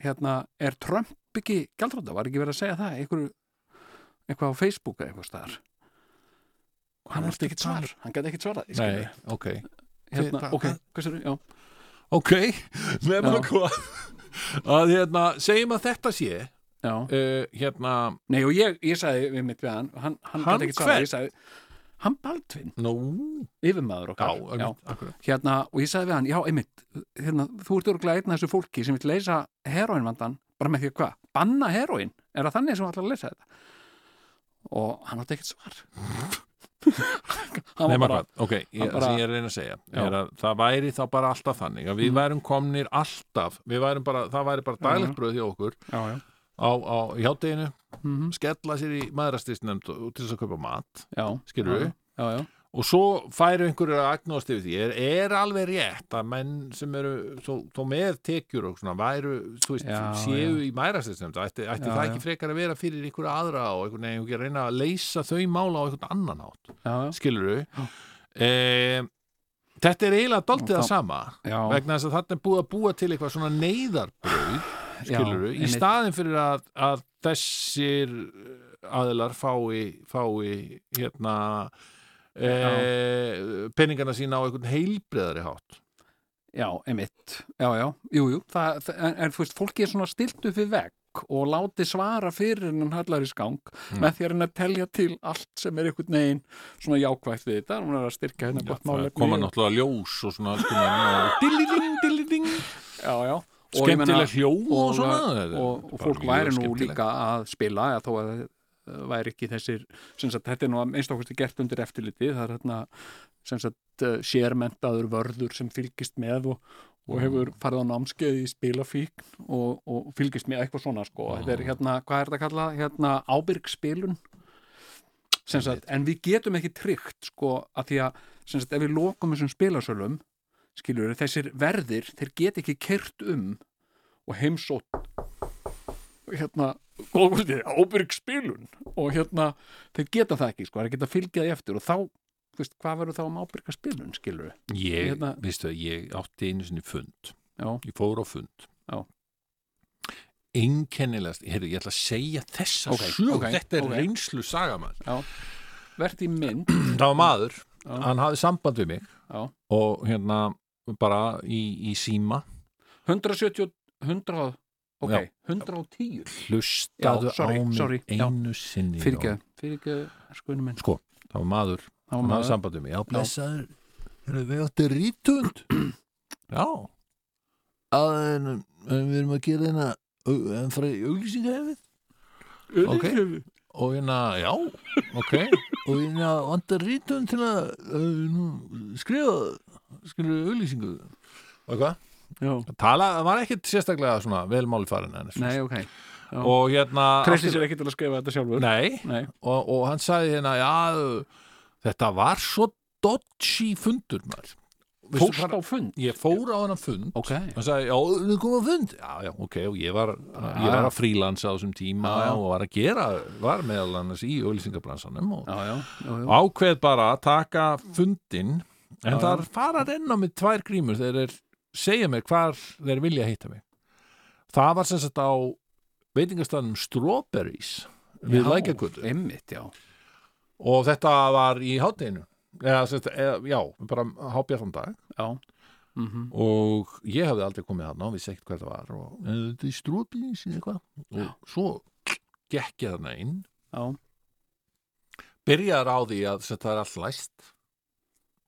Hérna, er Trump ekki gjaldróta, var ekki verið að segja það einhver, eitthvað á Facebook eða eitthvað staðar? Og hann að tala svar, hann gæti ekkit svarað Nei, ok. Hérna, Hvað- ok, hvað- sér já, Ok, nema Já. hvað að hérna, segjum að þetta sé uh, hérna, nei og ég, ég sagði við mitt við hann, hann, hann, Hann ég sagði, hann Baldvin. Nú. Yfirmaður Já, okkar einmitt, akkurat. Hérna, og ég sagði við hann, já, einmitt hérna, þú ert örgulega einn af þessu fólki sem vil leysa heroinvandan, bara með því að hvað? Banna heroin, er það þannig sem þú ætlar að leysa þetta? Og hann átti ekkert svar. Hann Nei, bara hvað, ok, ég, hann bara- ég er að reyna að segja Já. er að það væri þá bara alltaf þannig að við Mm. værum komnir alltaf við værum bara, það væri bara Já, já. daglegt bröð hjá okkur. Já, já. Á, á hjátteginu, Mm skella sér í maðurastisnefnd til þess að kaupa mat já, skilur já, við, já, já, og svo færu einhverju að agnóðast yfir því. Er, er alveg rétt að menn sem eru þó, með tekjur og svona væru, þú veist, Já, séu í mærastæðsnefnd ætti, ætti Já, það já. ekki frekar að vera fyrir einhverju aðra og einhvern veginn að reyna að leysa þau mála á einhvern annan hátt? Já, já, skilur e, þetta er eiginlega það þá- sama já, vegna þess að þarna er búið að búa til eitthvað svona neyðarbrauð skilur í staðin fyrir að, að þessir aðilar fái, fái hérna e, peningana sína á einhvern heilbreðari hátt. Já, einmitt. Já, já, jú, jú. Það, það, en, en þú veist, fólki er svona stilt upp við vegg og láti svara fyrir en hann hallar í skang Mm. með því að reyna að telja til allt sem er einhvern veginn svona jákvægt við þetta. Hún er að styrka hérna gott málefni. koma náttúrulega ljós og svona alls konar og dilliding, dilliding. Já, já. Skemmtileg hljóm og, og, svona og, og, fólk væri nú líka að spila eða þó að það væri ekki þessir sem sagt, þetta er nú einstakvæmstu gert undir eftirliti það er hérna sem sagt uh, sérmentaður vörður sem fylgist með og, og hefur farið á námskeið í spilafíkn og, og fylgist með eitthvað svona sko, þetta er hérna, hvað er þetta að kalla hérna ábyrg spilun sem sagt, en við getum ekki tryggt sko, að því að sem sagt, ef við lokum þessum spilasölum skilur þessir verðir, þeir get ekki kert um og heimsótt hérna, góðvöldið, ábyrg spilun og hérna, þeir geta það ekki sko, þeir geta fylgjað eftir og þá veist, hvað verður þá um ábyrga spilun, skilur ég, Hérna- veistu að ég átti einu sinni fund Já. ég fór á fund Já. einkennilegast, heyrðu, ég ætla að segja þessa Ok, sög, ok, þetta er ok. reynslu sagamann verðt í mynd það var maður, Já. hann hafði samband við mig Já. og hérna bara í, í síma. 170, 100 ok, Já. 110 hlustaðu Já, sorry, á mig sorry, já. einu sinni fyrirgeð, fyrirgeð skoðinu minn. Sko, það var maður. Það var hann hafði maður. samband við mig, já blessaður. erum við átti rítund já. Að en, en við erum að gera hérna en frá auglýsingahefið ok. Og hérna, já, ok. Og hérna vantar rítund til að uh, nú, skrifa skrifa auglýsingu og hvað? Já. Tala, það var ekkit sérstaklega svona velmáli farin en nei, ok, Já. og hérna treysti sér ekki til að skrifa þetta sjálfur Nei, nei. og, og hann sagði hérna já, þetta var svo dodgy fundur maður fórst á fund ég fór á hann fund ok, hann sagði, já, við komum á fund já, já, ok, og ég var, ég var að frílansa á þessum tíma Já, já. og var að gera var meðal annars í auðlýsingabransanum og já, já, já, já. ákveð bara að taka fundin en Já, þar fara að renna með tvær grímur þeir segja mér hvar þeir vilja hitta mig. Það var sem sagt á veitingastæðnum Strawberries við já og þetta var í eða, já, bara hábjartan dag. Já, mm og ég hefði aldrei komið þarna og vissi ekkert hvað það var og "Eh, þetta er Strawberries eða eitthvað. Og svo gekk ég þarna inn. Já, byrjar á því að þetta er allt læst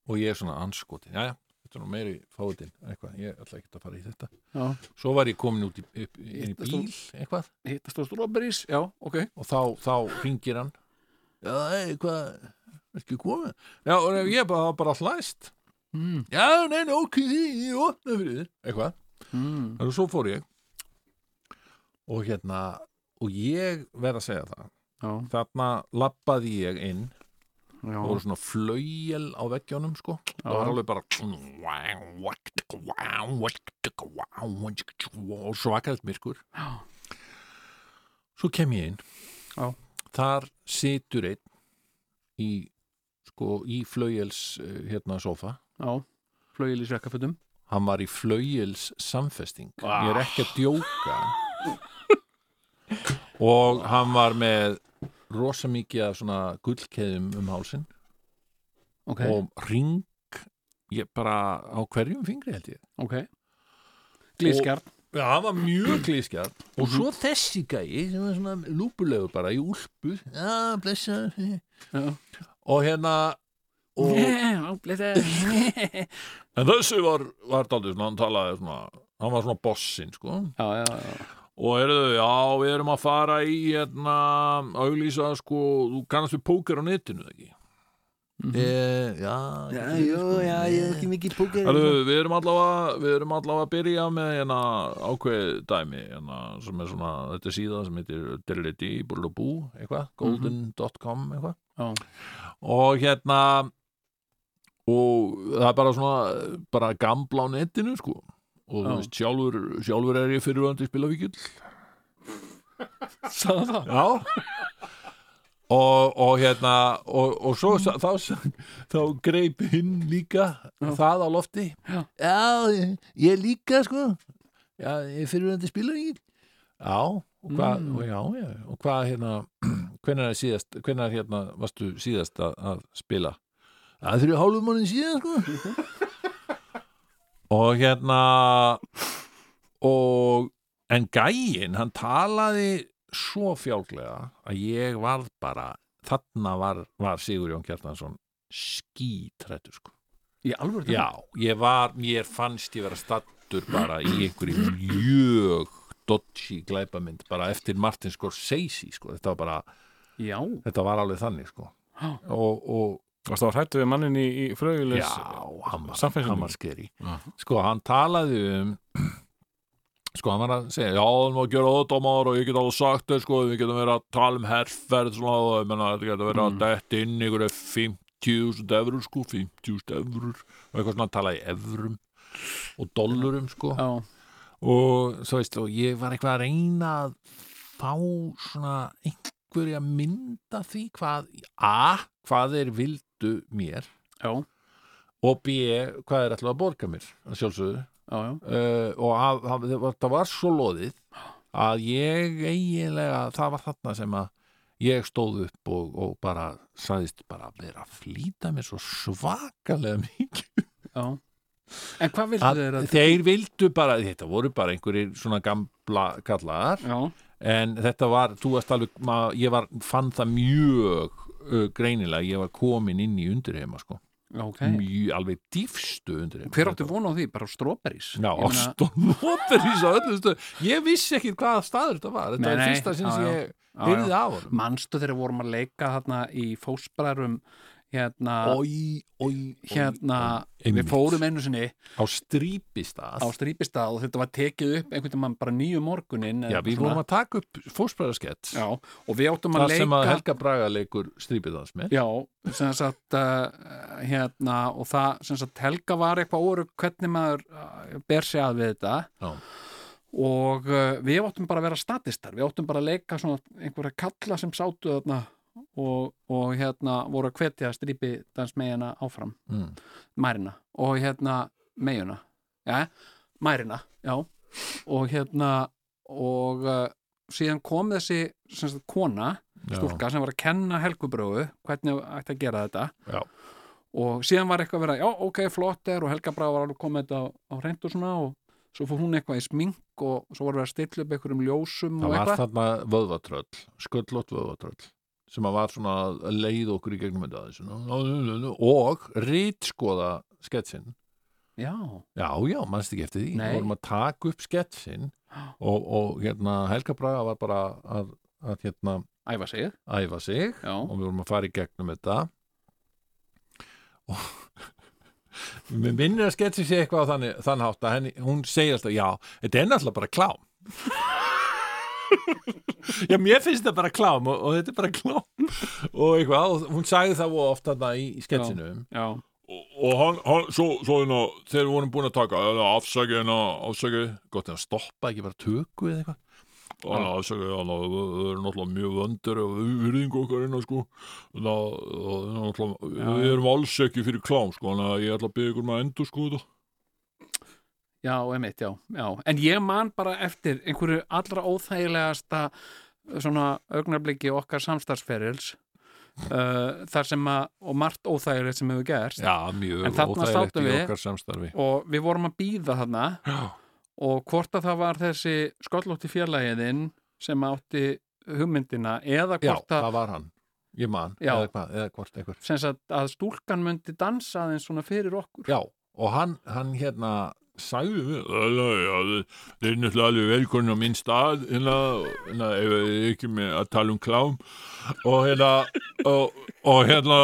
og ég er svona anskotin, já, já, þetta er nú meiri fáiðin, eitthvað, ég ætla ekki að fara í þetta. Já. Svo var ég komin út í, upp, í bíl, eitthvað. strawberries, já, ok. Og þá, þá ringir hann. Já, ei, hvað er ekki komið? Já, og ég er bara, bara allt læst mm. já, nei, nei, ok, ég opna fyrir þér. Eitthvað, Mm. og svo fór ég. Og hérna og ég verð að segja það. Já, þarna labbaði ég inn já, það voru svona flauel á veggjónum sko. Það var alveg bara og svakalegt myrkur. Já. svo kem ég inn. Já. þar situr einn í sko í flauels eh, hérna sofa já. Flögil í svekkafötum. Hann var í flauels samfesting. Ég er ekki að djóka. Og hann var með rosa mikið af svona gullkeðum um hálsinn. Ok, og ring ég bara á hverjum fingri held ég. Ok. Glískjarn, Já, hann var mjög klískjart Mhm. og svo þessi gæi sem var svona lúpulegu bara í úlpu. Já, blessa já. Og hérna og, já, blessa en þessi var, var daldið svona, hann talaði svona hann var svona bossinn sko. Já, já, já, og eruðu, já, við erum að fara í hérna, auglýsa sko, þú kannast við póker á netinu ekki? Mhm. e, já, Já, jú, já, ég er ekki mikið póker Herðu, við erum allavega við erum allavega að byrja með hérna ákveð dæmi hérna, sem er svona, þetta er síða sem heitir Delity, Burlubú, eitthvað golden.com eitthvað. Og hérna og það er bara svona bara gamla á netinu sko og þú veist, sjálfur, sjálfur er ég fyrirvöndi spilavíkjul Sagði það? Já. Og, og hérna og, og svo sa- þá, þá greip hinn líka það á lofti. Já. ég, ég líka sko. Já, ég er fyrirvændi spilavíkjul Já, og hvað Mm. og já, já, og hvað hérna hvenær er síðast, hvenær hérna varstu síðast að, að spila? Það er fyrir hálfum mánuði síðan sko og hérna og en gæinn, hann talaði svo fjálglega að ég varð bara þarna var, var Sigurjón Kjartansson skítrættur sko. Í alvöru Já, ég var, mér fannst ég vera stattur bara í einhverju mjög dodgy glæpamynd bara eftir Martin Scorsese sko, þetta var bara, Já, þetta var alveg þannig sko. Já. og, og Varst það hrættu við mannin í, í frögulis já, hann var, skeri Já. sko, hann talaði um sko, hann var að segja já, hann var að gera ódómar og ég get alveg sagt þér sko, við getum verið að tala um herrferð svona, og ég menna, þetta getur verið að Mm. detta inn ykkur 50.000 eurur sko, 50.000 eurur og eitthvað svona að tala í evrum og dollurum sko já, og svo veist, og ég var eitthvað að reyna að fá svona einhverja mynda því hvað A, hvað þeir vildu mér já, og B, hvað þeir ætlaðu að borga mér sjálfsögðu? Já, já. uh, og að, að, það, var svo loðið að ég eiginlega það var þarna sem að ég stóð upp og, og bara sagðist bara að vera að flýta mér svo svakalega mikið. Já. En hvað vildu þeir að þeir vildu bara, þetta voru bara einhverjir svona gamla kallar. Já, en þetta var, þú varst alveg ég var, fann það mjög uh, greinilega, ég var komin inn í undirheima sko, já, ok. Mjög alveg dýfstu undirheima. Hver áttu von á því? Bara strawberries? Já, og nóperís á öllu stöð ég vissi ekki hvaða staður þetta var. Þetta Nei, var nei, fyrsta sinns ég heyrði já. af honum. Manstu þegar vorum að leika þarna í fósbræðrum hérna, Ói, ói, hérna við fórum einu sinni á strípistað. á strípistað og þetta var tekið upp einhvern veginn bara nýju morgunin Já, við vorum að taka upp fósbræðarskett og við áttum að það sem að leika Helga Braga leikur strípidans með. Já, sem sagt uh, hérna, og það sem sagt Helga var eitthvað óru hvernig maður uh, ber sig að við þetta. Já. og uh, við áttum bara að vera statistar. Við áttum bara að leika svona einhverja kalla sem sátu þarna og, og hérna voru að hvetja strípi dansmegina áfram. Mm. mærina. Og hérna megjuna ja, mærina, já. Og hérna og uh, síðan kom þessi sem sagt, kona, Já. stúlka sem var að kenna Helgubrögu hvernig ætti að gera þetta. Já. og síðan var eitthvað að vera, já ok, flott er og Helga Brá var alveg komið þetta á, á hreint og svona og svo fór hún eitthvað í smink og svo voru við að stilla upp einhverjum ljósum það og var eitthvað. þarna vöðvatröll sköllótt vöðvatröll sem að var svona að leið okkur í gegnum þetta þessu og rítskoða sketsin já, Já, já, mannst ekki eftir því? Nei. Við vorum að taka upp sketsin og, og hérna, Helga Braga var bara að, að hérna, æfa sig. æfa sig og við vorum að fara í gegnum þetta. Og mér minnir að sketsi sé eitthvað á þannig, þann hátt að henni, hún segir alltaf, já, þetta er náttúrulega bara klám Já, mér finnst þetta bara klám og, og þetta er bara klám. Og eitthvað, og hún sagði það voða oft þarna í, í sketsinum já, Og, og hann, hann, svo, svo hérna, þegar við vorum búin að taka, afsækja hérna, afsækja, gott að stoppa ekki bara töku eða eitthvað. Hann afsækja, hann, við við erum náttúrulega mjög vöndur og virðingu okkar innan, sko, þannig að, og, náttúrulega, við erum alls ekki fyrir klám, sko, þannig að ég ætla að byggja ykkur með að endur, sko, þetta. Já, emitt, já, já. En ég man bara eftir einhverju allra óþægilegasta svona augnabliki okkar samstarfsferils uh, þar sem að, og margt óþægilegt sem hefur gerst. Já, mjög óþægilegt í okkar samstarfi. og við vorum að býða þarna Já, og hvort að það var þessi skollótti fjarlægiðinn sem átti hugmyndina eða Já hvort að það var hann. Ég man, Já. eða, hvort einhver sem sagt, að stúlkan myndi dansa aðeins svona fyrir okkur. Já, og hann, hann hérna sagði við þið er náttúrulega alveg velkomin á minn stað, hérna, hérna, ekki með að tala um klám. og hérna og, og hérna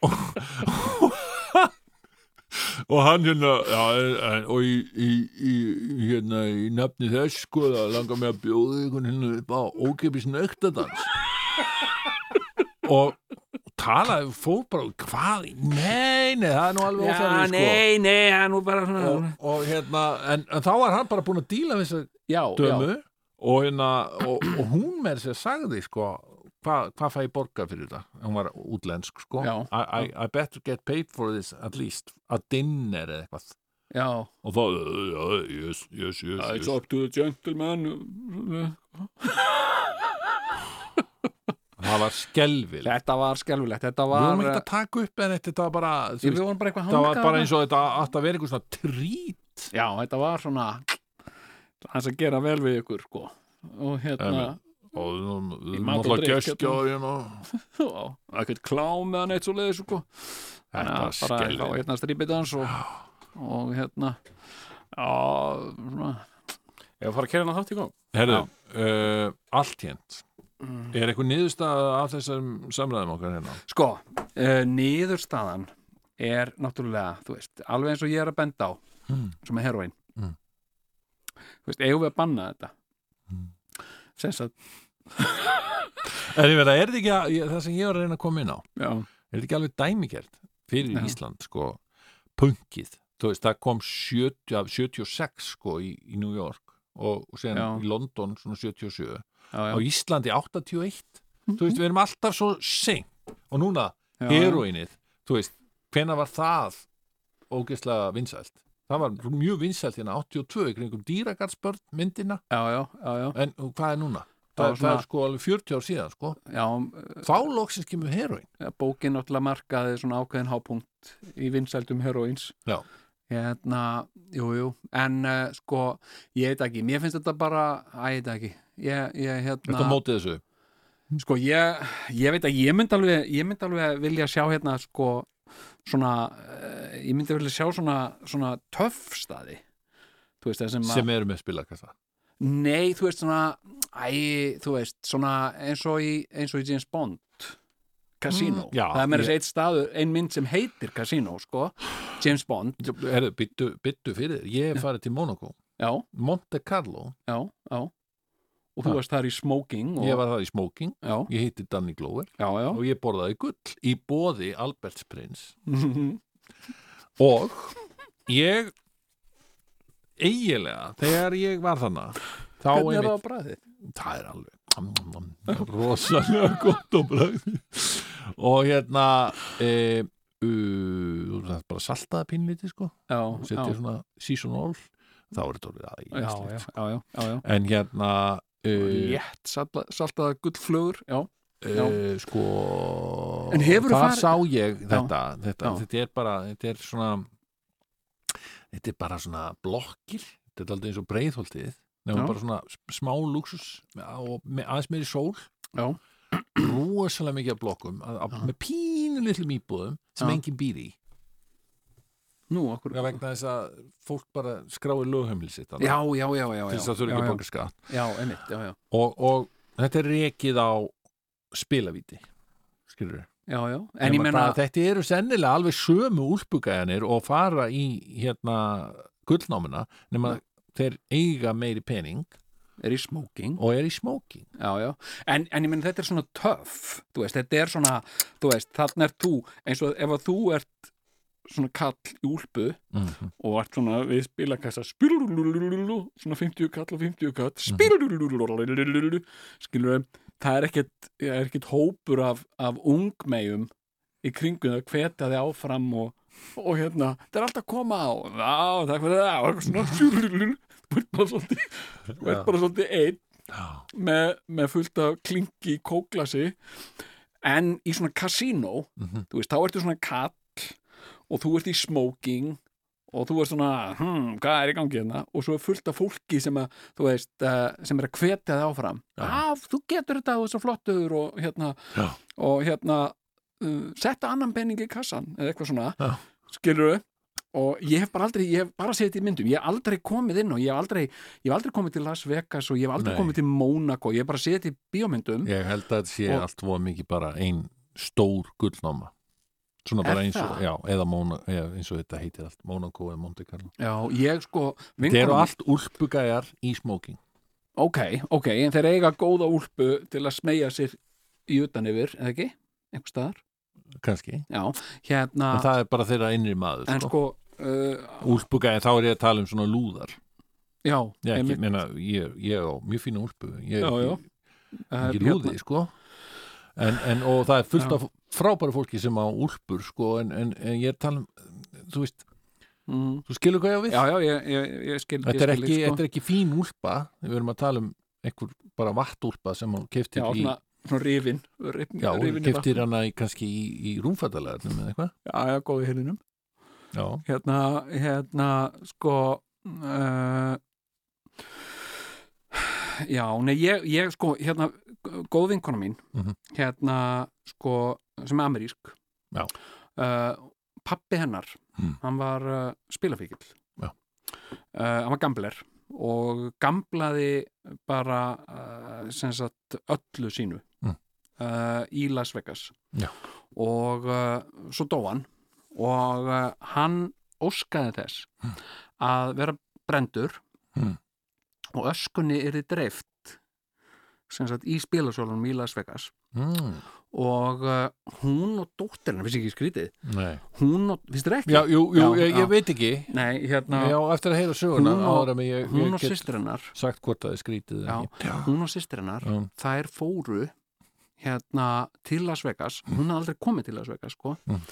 Og hann hérna, já, og í, í, í, hérna, í nafni þess, sko, það langar mig að bjóða ykkur hérna upp á ókipis nektadans. Og talaði, fór bara hvað, nei, nei, það er nú alveg óþarfi sko. nei, nei, það er nú bara svona og, og hérna, en, en þá var hann bara búin að díla við þess Já, dömu og, hérna, og, og hún með þess að sagði sko, hvað hva fæ ég borga fyrir þetta? Hún var útlensk sko. I, I, I better get paid for this at least a dinner eða eitthvað. Já. Og þá, já, yes, yes, yes, It's yes. up to the gentleman það var skelvil Þetta var skelfilegt, þetta við var vorum ekki að taka upp en þetta var bara þú Við vorum bara eitthvað það var bara eins og þetta að vera einhver svona trít. Já, þetta var svona hans að gera vel við ykkur sko. Og hérna og við við og alltaf drykk, geskjáðin og ekkert klám með hann eitt svo leiðis sko þetta var bara þá skelvil hérna strípitans og, og hérna já, svona. Ég var að fara að kera hann þátt í gang? Herðu, uh, allt hérnt Er eitthvað niðurstaða af þessum samræðum okkar hérna? Sko, uh, niðurstaðan er náttúrulega, þú veist, alveg eins og ég er að benda á Mm. sem er heroin Mm. Þú veist, eigum við að banna þetta Mm. sem sagt, Er, verið, er þetta ekki að, ég, það sem ég var að reyna að koma inn á já, Er þetta ekki alveg dæmikert fyrir Já. Ísland, sko punkið, þú veist, það kom 70, af 76 sko í, í New York og, og Já. í London svona 77 já, á Íslandi 81 þú veist, við erum alltaf svo seint. Og núna veist, hvenær var það ógeðslega vinsælt? Það var mjög vinsælt hérna 82 í kringum dýragardsbörn myndina. Já, já, já, já, en hvað er núna? Það Það, var það svona- er sko alveg 40 ár síðan sko. já þá loksins kemur heroin bókin náttúrulega markaði svona ákveðin hápunkt í vinsældum heroins Já. Hérna, jú, jú en uh, sko, ég veit ekki mér finnst þetta bara, að ég veit ekki ég, ég hérna þetta mótið þessu? Sko ég, ég veit að ég myndi alveg, ég myndi alveg vilja sjá hérna sko svona, uh, ég myndi vilja sjá svona, svona töff staði. Þú veist það sem að, sem eru með spilakassa? Nei þú veist svona, æ, þú veist svona eins og í, eins og í James Bond, Casino. Mm, já, það er ég- þess eitt staður, ein mynd sem heitir Casino sko, James Bond, Herðu, byttu, byttu fyrir, ég hef farið til Monaco já, Monte Carlo, já, já. Og þú varst þar í smoking og, ég var það í smoking. Já, ég hitti Danny Glover. Og ég borðaði gull í bóði Alberts prins og ég eigilega, þegar ég var þannig þá Hvernig er það á bræðið? það er alveg rosalega gott á bragði og hérna e, það er bara saltaða pínlítið sko. Og setja svona seasonal þá er þetta orðið já. en hérna uh, létt salta, saltaða gullflugur já, já. uh, sko En hefurðu þar farið- sá ég þetta þetta, Já. þetta er bara þetta er svona þetta er bara svona blokkir. Þetta er aldrei eins og breiðholtið nefnum bara svona smá luxus og aðeins meiri sól. Já, rosalega mikið af blokkum að, að, með pínu litlum íbúðum sem enginn býr í. Nú okkur Já, vegna þess að fólk bara skráir lögheimli sitt já, já, já, já, til þess að þurfa já, ekki borga skatt. Já, einmitt, já, já, og, og þetta er rekið á spilavíti skilur já, já. En ég menna, þetta eru sennilega alveg sömu úlpugæjanir og fara í hérna gullnámina nema þeir eiga meiri pening er í smoking. og er í já, en, en ég menna þetta er svona töff, þetta er svona veist, þarna er þú, eins og ef að þú ert svona kall í úlpu mm og ert svona við spilakassa svona 50 kall og 50 kall spilululululu skilur það er ekkert, er hópur af, af ungmegjum í kringum það hvetja þið áfram og, og hérna, það er alltaf að koma á. Já, takk fyrir það. Og eitthvað svona spilulululu, þú ert bara svolítið einn með, með fullt af klingi kóklasi en í svona kasínó Mhm. þú veist, þá ertu svona kall og þú ert í smoking og þú ert svona, hm, hvað er í gangi hérna? Og svo er fullt af fólki sem að þú veist, uh, sem er að hvetja þig áfram. Já. já, þú getur þetta og þessu flottur og hérna, Já. og hérna uh, setta annan penning í kassan eða eitthvað svona, Já. skilur og ég hef bara aldrei, ég hef bara séð þetta í myndum ég hef aldrei komið inn og ég hef aldrei ég hef aldrei komið til Las Vegas og ég hef aldrei Nei. komið til Monaco, ég hef bara séð þetta í bíómyndum ég held að þetta sé Og- allt voða mikið bara ein stór gullnáma svona bara eins og, já, eða Móna, eða, eins og þetta heitir allt Monaco eða Monte Carlo já, ég sko þetta eru allt úlpugæjar í smoking Ok, ok, en þeir eiga góða úlpu til að smegja sér í utan yfir, eða ekki? Einhver staðar? Kannski já, hérna en það er bara þeirra innri maður en sko. sko uh, úlpugæði, þá er ég að tala um svona lúðar já, ég, ekki, einmitt, meina, ég, ég á mjög fína úlpu ég er Já, já. ekki, ekki lúði sko. en, en, og það er fullt Já. af frábæra fólki sem á úlpur sko, en, en, en ég er tala um þú veist, mm, þú skilur hvað ég á við já, já, ég, ég, ég skil þetta, er skil ekki, þig, sko. þetta er ekki fín úlpa við erum að tala um einhver bara vattúlpa sem hann keftir í svona, rifin, rifin, já, rifin keftir hana í, kannski í, í rúmfattalegarnum eða eitthvað já, já, góði hirðinum já, hérna, hérna, sko uh, já, nei, ég, ég sko, hérna, góð vinkona mín Mhm. hérna, sko sem er amerísk Já. uh, pappi hennar Mm. hann var uh, spilafíkil Já. uh, hann var gambler og gamblaði bara sem sagt öllu sínu Mm. uh, í Las Vegas Já. og uh, svo dó hann og uh, hann óskaði þess að vera brendur Mm. og öskunni er dreift sem sagt í spilasólunum í Las Vegas mm, og uh, hún og dóttirinn, finnst ekki skrítið nei hún og, finnst þér ekki? já, jú, jú, Já, ég, já. ég veit ekki Nei, hérna, já, eftir að heyra söguna Hún og- ég, hún ég og get systirinnar sagt hvort það er skrítið eða já, hún og systirinnar Já. þær fóru hérna til Las Vegas hún hafði aldrei komið til Las Vegas sko. Mm.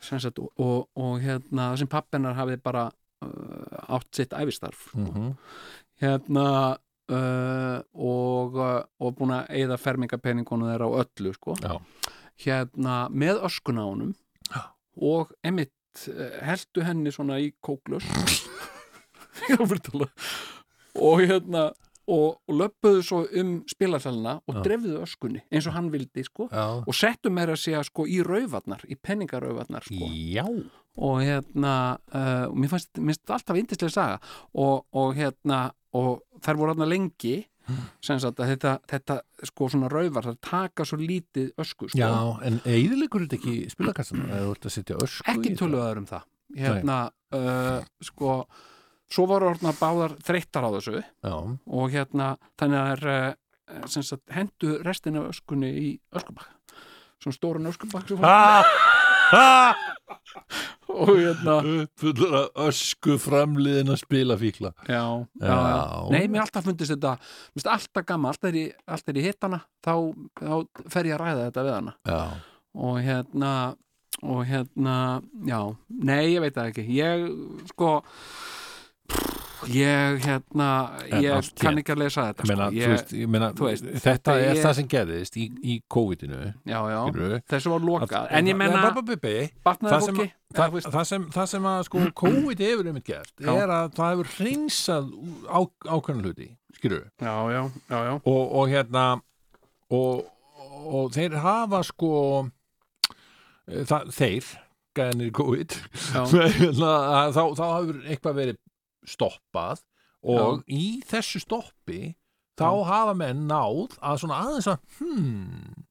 Sem sagt, og, og, og hérna það sem pappennar hafði bara uh, átt sitt æfistarf sko. Mhm. hérna uh, og, uh, og búin að eigða fermingapenningunum þeirra á öllu sko. Hérna með öskuna á honum Já. og emitt heldu henni svona í kóklus og hérna og, og löpuðu svo um spilasalina og drefðu öskunni eins og hann vildi sko. Já. og settu meira að segja sko í rauvarnar í penningarauvarnar sko. Já, og hérna uh, mér finnst þetta alltaf yndislega saga. Og, og hérna og þær voru hérna lengi sem sagt að þetta, þetta sko svona rauvar það taka svo lítið ösku sko. já en eðilegur þetta ekki spilakassan eða þú ert að setja ösku ekki töluðaður um það. Hérna uh, sko svo voru orðna báðar þreyttar á þessu já, og hérna þannig að er uh, sagt, hendu restin af öskunni í öskubakka. Svona stórun öskubakka sem ha, og hérna fullur að ösku framliðin að spila fíkla. Já, já, Já. nei, mér alltaf fundist þetta mér finnst alltaf gamma, alltaf er ég, alltaf er ég hitt hana þá, þá fer ég að ræða þetta við hana. Já, og hérna og hérna, já, nei ég veit það ekki, ég sko ég hérna ég kann ekki að lesa þetta meina, sko. þú ég, veist, ég meina þú veist, þetta, þetta er það sem gerðist í, í COVID-inu þessu var lokað. Að- en ég menna, batnaði fólki? það, þú sem, að sko COVID hefur einmitt gert Já. er að það hefur hreinsað á, ákveðan hluti já og, og hérna og, og þeir hafa sko eh, það, þeir gæðinir COVID hérna, að þá, þá hefur eitthvað verið stoppað og í þessu stoppi þá Já. hafa menn náð að svona aðeins að hmm,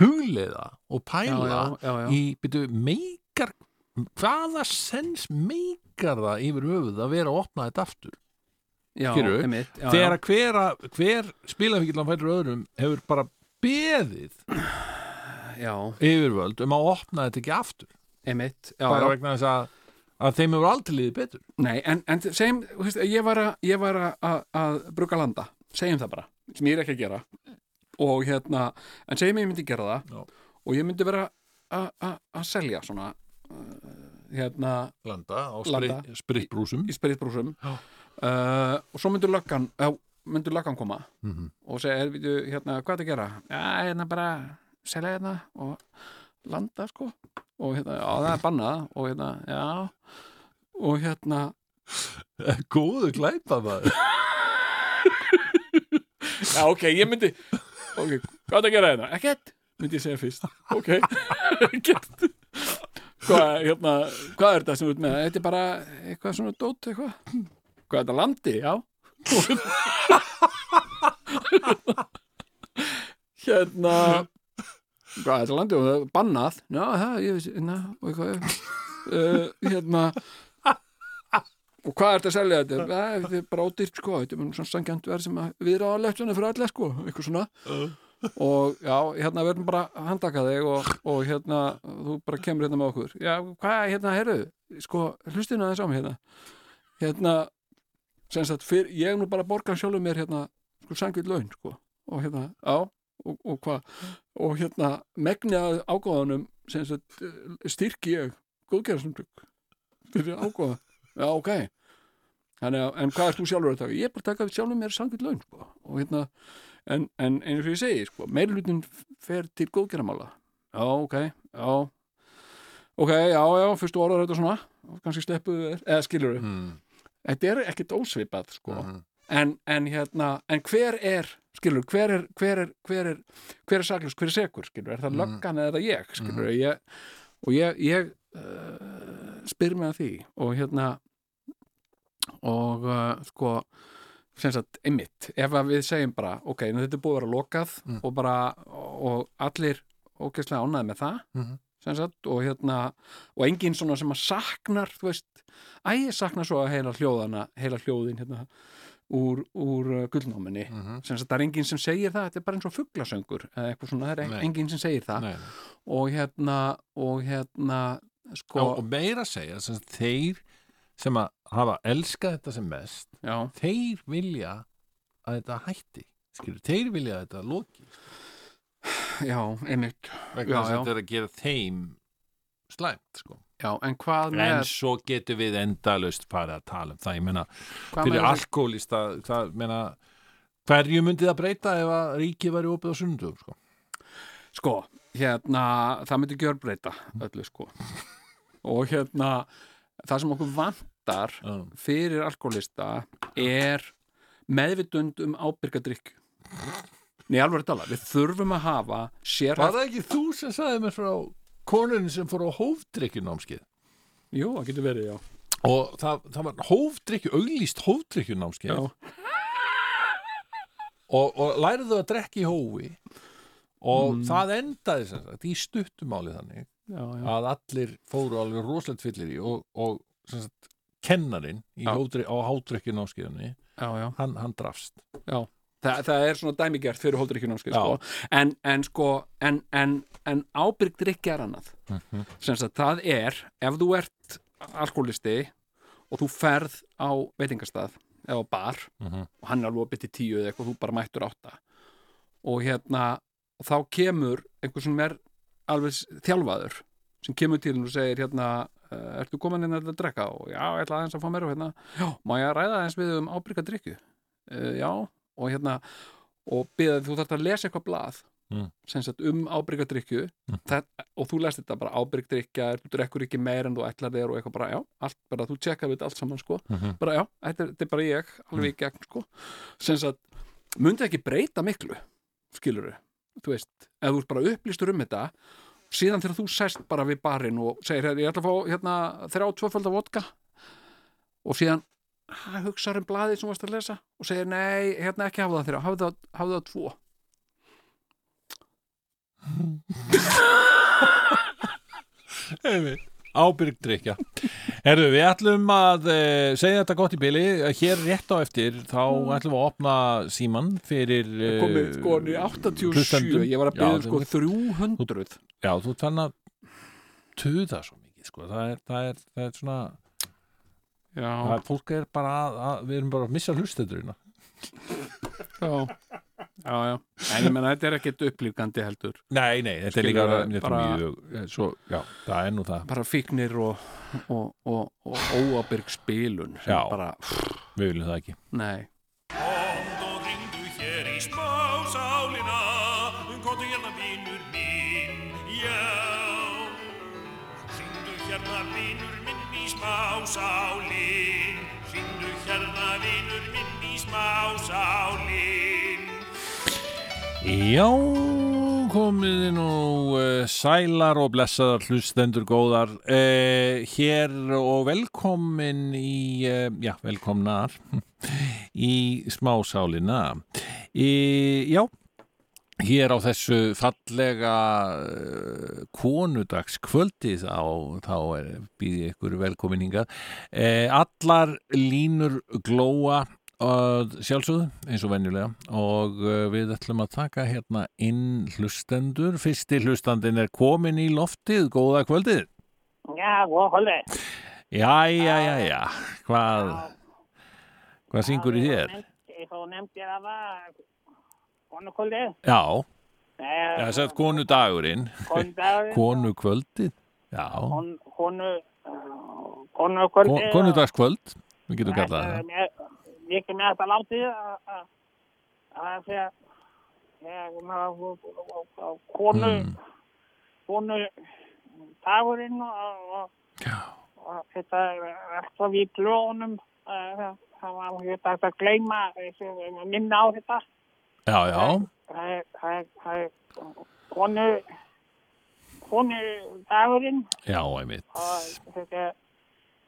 hugleiða og já, pæla já, já, já. í byrju meikar hvaða sens meikar það yfir höfuð að vera að opna þetta aftur já, já, þegar já. hver, hver spilafíkillan fætur öðrum hefur bara beðið já, yfirvöld um að opna þetta ekki aftur einmitt já, bara já. vegna þess að, að þeim hefur aldrei liðið betur Nei, en, en segjum, veist, ég var, að, ég var að, að, að bruka landa, segjum það bara, sem ég er ekki að gera og hérna, en segjum ég myndi gera það Já. og ég myndi vera að- selja svona uh, hérna landa á spritbrúsum í spritbrúsum Já. uh, og svo myndur löggan já, myndur löggan koma mm -hmm. og segja, er, við, hérna, hvað er að gera? Já, hérna bara selja hérna og landa, sko. Og hérna, já, það er bannað og hérna, já. Og hérna. Góðu glæpa maður. Já, ok, ég myndi Ok, hvað er að gera hérna? Ekkert, myndi ég segja fyrst. Ok, ekkert. Hvað, hérna, hvað er þetta sem ert með? Þetta er bara eitthvað svona dót eitthvað. Hvað er þetta landi? Já? Hérna þetta landi? Og það er Bannað? Já, það, ég veist, hérna og eitthvað uh, Hérna. Og hvað er þetta að selja þetta? Æ, þetta er bara ódýrt sko, þetta er svona sangjant verð sem að við ráðalegt svona fyrir alla sko, eitthvað svona. og já, hérna verðum bara að handtaka þig og, og hérna, þú bara kemur hérna með okkur. Já, hvað, hérna, heyrðu? Sko, hlustinu aðeins á mig hérna. Hérna, sem sagt fyr, ég er nú bara að borga sjálfur mér hérna sko, sangið laun, sko. Og hérna, já, og, og hvað. Og hérna, megni að ágóðanum eh, styrki ég góðgerðarsamtök fyrir ágóða, já, ok. Að, en hvað ert þú sjálfur að taka? Ég er bara að taka sjálfur mér sangið laun, sko. Og hérna, en, en eins og ég segi sko, meirlutin fer til góðgerðamála já, ok, já. Ok, já, já, fyrstu orðar þetta svona. Kannski sleppuðu þér, eða skilur mm. þetta er ekkit ósvipað sko. Mhm. en, en hérna, en hver er skilur, hver er hver er, hver er, hver er saklust, hver er sekur, skilur er það Mhm. löggan eða ég, skilur ég, og ég, ég uh, spyr mig að því og hérna og uh, sko sem sagt, einmitt, ef við segjum bara ok, þetta er búið að vera lokað Mm. og bara, og allir ógeðslega ánæði með það sem sagt, og hérna, og enginn svona sem að saknar, þú veist æ, ég saknar svo að heila hljóðana heila hljóðin hérna úr, úr uh, gullnáminni, Mhm. sem það er enginn sem segir það, þetta er bara eins og fugglasöngur það er enginn sem segir það. Nei, og hérna, og hérna sko, Já, og meira segja sem þeir sem að hafa elskað þetta sem mest já, þeir vilja að þetta hætti skilur, þeir vilja að þetta loki. Já, einmitt. Vegna þess að þetta er að gera þeim slæmt sko. Já, en hvað með en svo getur við endalaust farið að tala um það, ég meina fyrir alkoholista það, meina hverju myndi það breyta ef að ríkið væri opið á sunnudum sko? sko, hérna það myndi gjörbreyta öllu sko. Og hérna það sem okkur vantar fyrir alkoholista er meðvitund um ábyrgadrykk Nei, alveg að tala, við þurfum að hafa Var sérhæft, það ekki þú sem sagði mér frá konurinn sem fór á hófdrykkjunámskeið. Jú, það getur verið, já. Og það, það var hófdrykkju, auglýst hófdrykkjunámskeið. Já, og, og læriðu að drekka í hófi. Og það endaði sem sagt í stuttumáli þannig já, já, að allir fóru alveg rosalegt fyllir í og, og sem sagt kennarinn Já. hófdryk, á hófdrykkjunámskeiðunni já, já. hann, hann drafst Þa, það er svona dæmigert fyrir hóldrykkjunámskeið Já. sko. en, en sko en, en, en ábyrgdrykki er annað Mhm. sem sagt það er ef þú ert alkoholisti og þú ferð á veitingastað eða bar Mhm. og hann er alveg opið til tíu eða eitthvað þú bara mættur átta og hérna og þá kemur einhver sem er alveg þjálfaður sem kemur til og segir hérna uh, ertu komin inn að drekka og já, ég ætla aðeins að fá mér og hérna já, má ég ræða aðeins við um ábyrga drykju uh, já, og hérna og byggði þú þarft að lesa eitthvað blað Mm. sagt um ábyrga drykju Mm. og þú lest þetta bara ábyrg drykja þú drekkur ekki meir en þú ætlar þér og eitthvað bara, já, allt bara, þú tjekkar við allt saman sko Mhm. bara já, þetta er, þetta er bara ég alveg í gegn sko myndi ekki breyta miklu skilur þú veist, ef þú bara upplýstur um þetta síðan þegar þú sest bara við barinn og segir, "Heyrðu, ég ætla að fá hérna, þrjá tvöfölda vodka og síðan ha, hugsar um blaðið sem varst að lesa og segir, nei, hérna ekki hafa það þrjá hafa það, hafa það tvo. Ábyrg drikja Herðu, við ætlum að uh, segja þetta gott í byli hér rétt á eftir þá ætlum við að opna síman fyrir komið sko í 87, hlustendum. ég var að byrja sko þú- 300 Já, þú að tuða svo mikið sko. það, er, það, er, það er svona það er, fólk er bara að, að, við erum bara að missa hlustendurina já, já, já. En ég menna, þetta er ekkert upplýfgandi heldur. Nei, nei, þetta er líka bara- mjög, eh, svo, já, það er nú það. Bara fíknir og, og, og, og óabyrg spilun Já. bara, við viljum það ekki. Nei í smásálin Ringdu hérna vinur minn í smásálin Já, komiði nú uh, sælar og blessaðar hlustendur góðar uh, hér og velkomin í, uh, já, velkomnar í smásálina. Já hér á þessu fallega uh, konudagskvöldi þá, þá býði ykkur velkominninga uh, allar línur glóa sjálfsögðu, eins og venjulega og uh, við ætlum að taka hérna inn hlustendur. Fyrsti hlustandin er komin í loftið. Góða kvöldið. Já, góða kvöldi. Jæja, jæja, hvað hvað syngur í þér? Þú nefndir að það, konu kvöldi. Já, ég hef sagt konu dagurinn Konu dagur. konu kvöldið Já, Konu, konu, uh, konu kvöldi. Ko- konudagskvöld við getum kallað það Ég ekki með þetta látið að að- að segja ég, ná, konu, Mm. konu dagurinn og, og, og þetta er alltaf í blóðunum uh, það var þetta að gleyma minna á þetta Já, já, það er, það er, það er konu konu dagurinn. Já, einmitt. Og þetta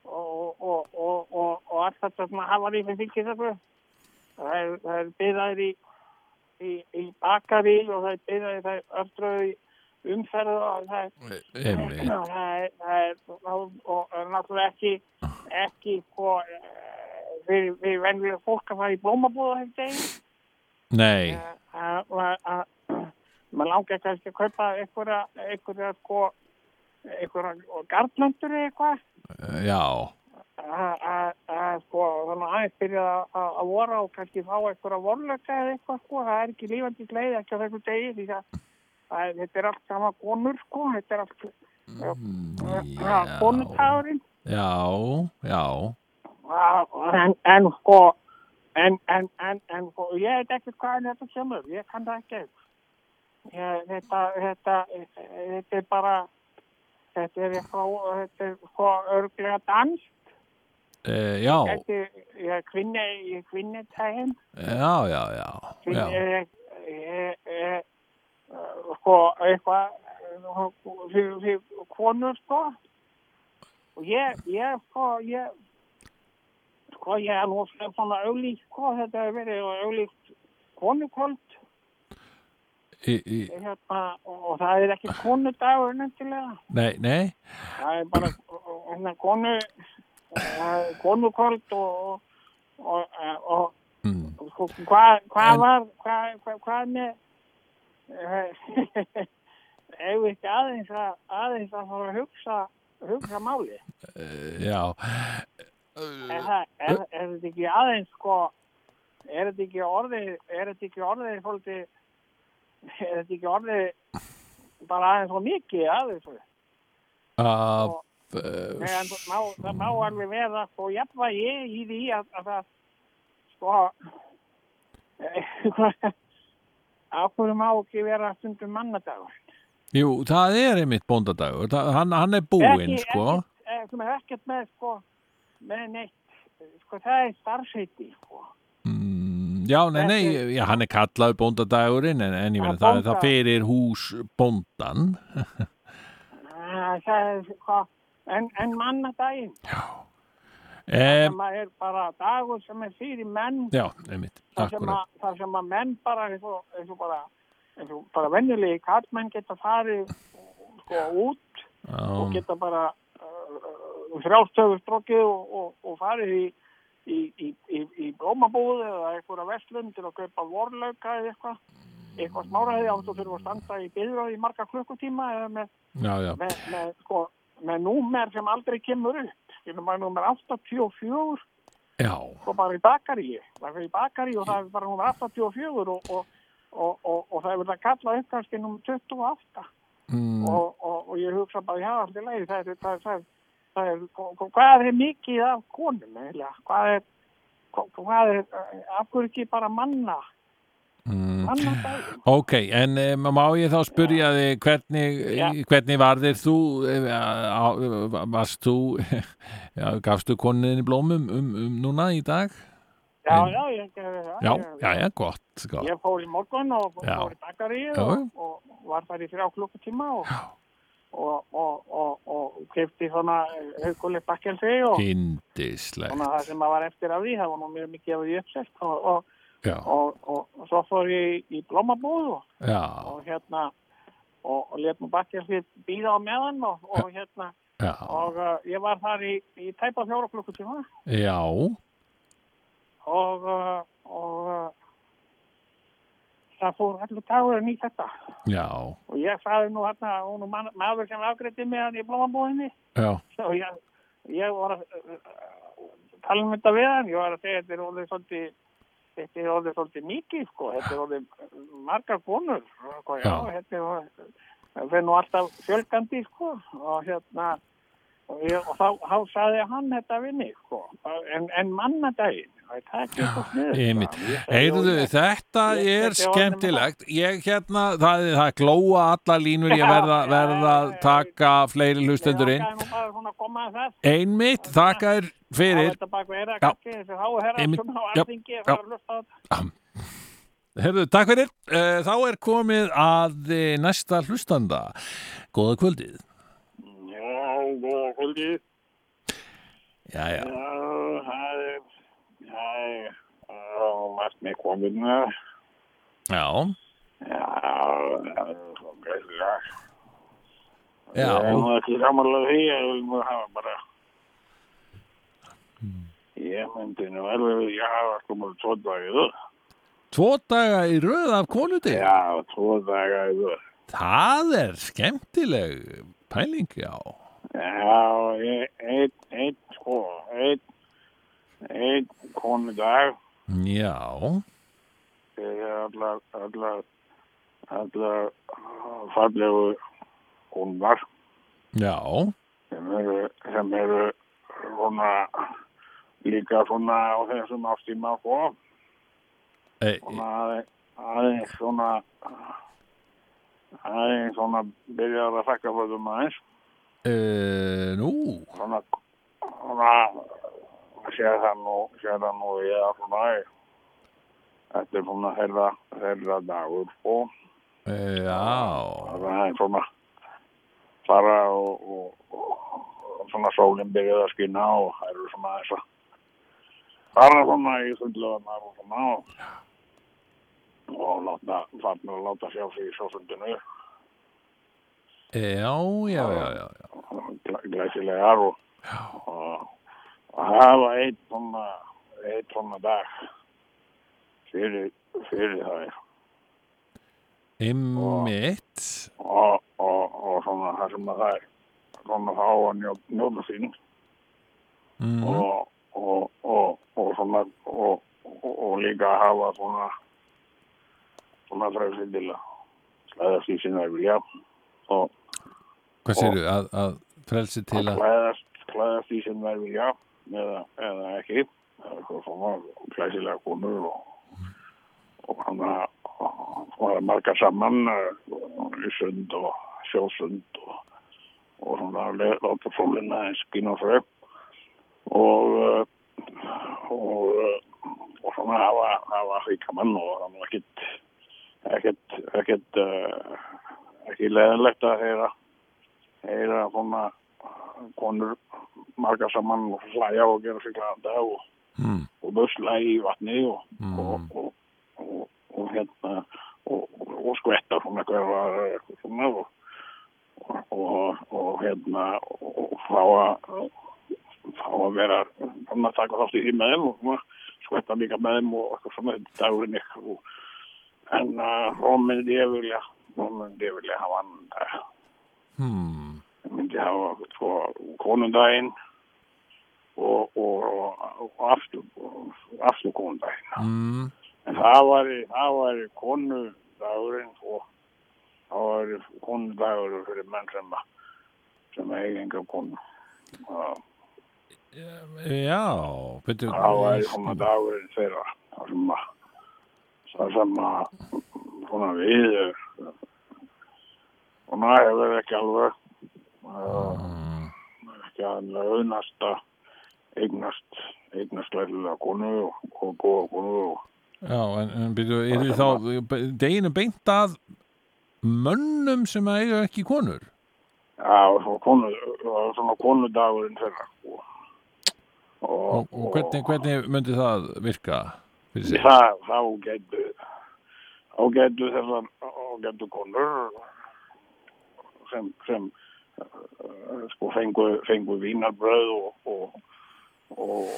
og, og, og, og, allt þetta sem hafa fyrir fylgir þessu það er, það er byggðaðir í, í, í bakari og það er byggðaðir það er öftröðu í umferð og það. Er það er, það er og, er náttúrulega ekki ekki sko eh, fyrir, fyrir venjulega fólk að fara í blómabúða þetta einn nei. Að maður langar kannski að kaupa einhverja, einhverja sko einhverja garðlöndur eða eitthvað. Já, að- sko þannig að aðeins byrja að- vora og kannski fá einhverja vorlöka eða eitthvað sko. Það er ekki lífandi gleði ekki á þessu degi því að þetta er allt sama konur sko. Þetta er allt ja, konutagurinn já, já en, en sko en, en, en, en sko, ég veit ekki hvað þetta kemur. Ég kann það ekki. Ég, þetta, þetta, þetta er bara þetta er eitthvað þetta er sko örglega dans e, Já, þetta er kvinni ég kvinni tægin já, já, já, kvinni ég, ég, sko eitthvað fyrir konur sko. Og ég, ég sko ég sko ég er nú svona auglíkt sko þetta hefur verið auglíkt konukvöld. Í, í, hérna, og, og það er ekki konudagur nefnilega nei, nei. Það er bara hérna, konu uh, konukvöld og og, og, og mm. sko, hvað hva En- var hvað hva, hvað með ef við ekki aðeins að aðeins að fara að hugsa hugsa máli e, Já, er, er, er þetta ekki aðeins sko er þetta ekki orðið er þetta ekki orðið fólki er þetta ekki orðið bara aðeins svo mikið aðeins að Nei, en það má, það má alveg vera sko jafnvægi í því að, að það sko ákveður má ekki vera stundum mannadagur? Jú, það er einmitt bóndadagur. Það, hann, hann er búinn, sko. ekkert, eh, sem er ekkert með sko með neitt. Sko það er starfsheiti sko. Mm, Já, nei, nei, já, hann er kallaður bóndadagurinn en, en ég meina Já, það, það fyrir hús bóndan það er sko en, en mannadaginn. E, sem að er bara dagur sem er fyrir menn. Já, einmitt, þar sem, að, þar sem að menn bara eins og, eins og bara og bara venjulegi kallmenn geta farið sko út og Já, geta bara uh, frjálstöfu strókið og, og, og farið í í, í, í, í blómabúð eða einhverja vestlun til að kaupa vorlauka eða eitthvað. Eitthvað smáraði áttu fyrir að standa í byðröð í marga klukkutíma eða með, já, já, með, með, sko, með númer sem aldrei kemur upp. Skilum maður númer 84 já, sko bara í bakaríi það er í bakaríi og það er bara númer 84 og, og, og, og, og það er verið að kalla upp kannski númer 28 mm, og, og, og ég hugsa bara, já, allir leið það er, það er, það er, er hva- hvað er mikið af konum eiginlega? hvað er hva- hvað er, af hverju ekki bara manna mm. manna daginn Ok, en um, má ég þá spyrja þig hvernig, Já. hvernig varðir þú, eh, varst þú, já, gafstu koninni blómum um, um núna í dag? já, En- já, ég gerði það Já, já, já, gott, gott. ég fór í morgun og Já. fór í Já. og, og var þar í þrjá klukkutíma og og, og, og, og kefti svona hauguleg bakkelsi og svona það sem að var eftir af því, það var nú mjög mikið af því uppsett og, og, já, og, og, og svo fór ég í, í blómabúð og, hérna og, let nú bakkelsi býða á meðan og, og hérna já, og uh, ég var þar í, í tæpa fjóra klukkutíma. Já, og, uh, og uh, það fór allur dagurinn í þetta. Já, Og ég sagði nú hérna, hún er mann- maður sem afgreiti mig hann í blómabúðinni. já, Og ég, ég var að uh, tala um þetta við hann, ég var að segja þetta er orðið svolítið, þetta er orðið svolítið mikið, sko, þetta er orðið margar konur, sko, já, þetta er orðið, það fyrir nú alltaf fjölgandi, sko, og hérna, og, ég, og þá, þá sagði hann þetta við mig, sko, en, en mannadaginn, einmitt. Heyrðu, þetta er skemmtilegt. Ég hérna, það, það glóa alla línur, ég verða, verða taka fleiri hlustendur inn. Einmitt, þakka fyrir. er þetta. Heyrðu, takk fyrir. Eh, Þá er komið að eh, næsta hlustanda. Góða kvöldið. Já, góða kvöldi. Já, já. Já, það er, það það er margt með kominu. Já, Já, það er gæslega. já. Ég er nú ekki samanlega því, ég vil hafa bara, ég myndi nú alveg vilja hafa sko mjög tvo dagið. Tvo daga í röð af konudi. Já, tvo dagið. Það er skemmtileg pæling, já. Já, ég- einn, einn, sko, einn, einn konudag Já, fyrir allar, allar, allar fallegu konunar já, sem eru, sem eru svona líka svona á þessum ástíma, sko, e, svona aðeins, svona, aðeins svona byrjar að þakka fyrir aðeins. e, nú, svona, svona, sé það nú, sé það nú, ég er svona, þetta er svona þeirra, þeirra dagur, sko, e, já, það er svona, fara og, og, og svona sólinn byrjuð að skina og það eru svona þess að fara svona í sundlöðunar og svona og, og láta, farnir að láta sjá sig í sjósundinu, e, já, já, já, já, já. glæ- glæsilegar og, og, og hafa eitt svona, eitt svona dag fyrir, fyrir það Einmitt, og, og, og svona það sem að það er svona þá að njó, njóta sín. Mm, og, og, og, og svona og, og, og líka hafa svona svona frelsi til að slæðast í sinna vilja og hvað séru, að, að frelsi til að að, klæðast, klæðast í þær vilja eða, eða ekki. Það er eitthvað svona klæsilega konur og, og hann að var marga saman uh, í sund og sjósund og, og svona le- láta sólina eins skína frá og uh, og, uh, og svona hafa, hafa ríka mann og það var ekkit ekkit, ekkit uh, ekki leðilegt að heyra heyra svona konur marga saman og hlæja og gera sig glada og, mm, og busla í vatni og, Mm. og, og, og, og hérna og, og skvetta svona hverfa svona og, og, og, og hérna og fá að fá að vera að taka þátt í því með þeim og skvetta líka með þeim og eitthvað svona dagurinn ykkur en uh, þá myndi ég vilja þá myndi ég vilja hafa annan dag hmm, Ég myndi hafa sko konundaginn og, og, og, og aftur, og aftur konundaginn. mm, En það var, það var konudagurinn og það var konudagurinn fyrir menn sem, sem eigi enga konu. Og já, betur, Það var svona dagurinn þeirra. Það sem að, það sem að við svona hefur ekki alveg mm, ekki að launast að eignast eignast lærilega konu og, góða konu og já, en, en betur, er þið þá deginu beint að mönnum sem eiga ekki konur? já, svona konu svona konudagurinn þeirra og, og, Og, og hvernig, hvernig myndi það virka fyrir sig? það, þá getur þá getur þessar þá getur konur sem, sem sko fengu, fengu vínarbröð og og, og,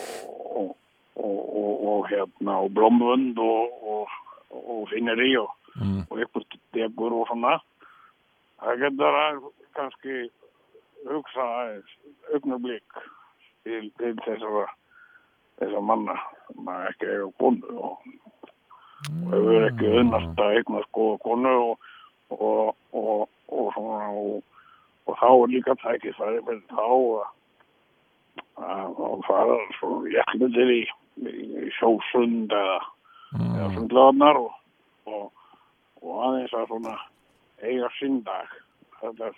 og, og, og, og hérna og blómvönd og, og, og finneri og, Mm. og eitthvað degur og svona það getur að kannski hugsa augnablík til, til þessara þessara manna að ekki eiga konu og, og hefur ekki unnast að eigna sko konu og, og, og, og svona og, og þá er líka tækifæri fyrir þá að fara svona jæklindir í, í sjósund eða, eða sundlaðnar og, og, og aðeins að svona eiga sinn dag. Þetta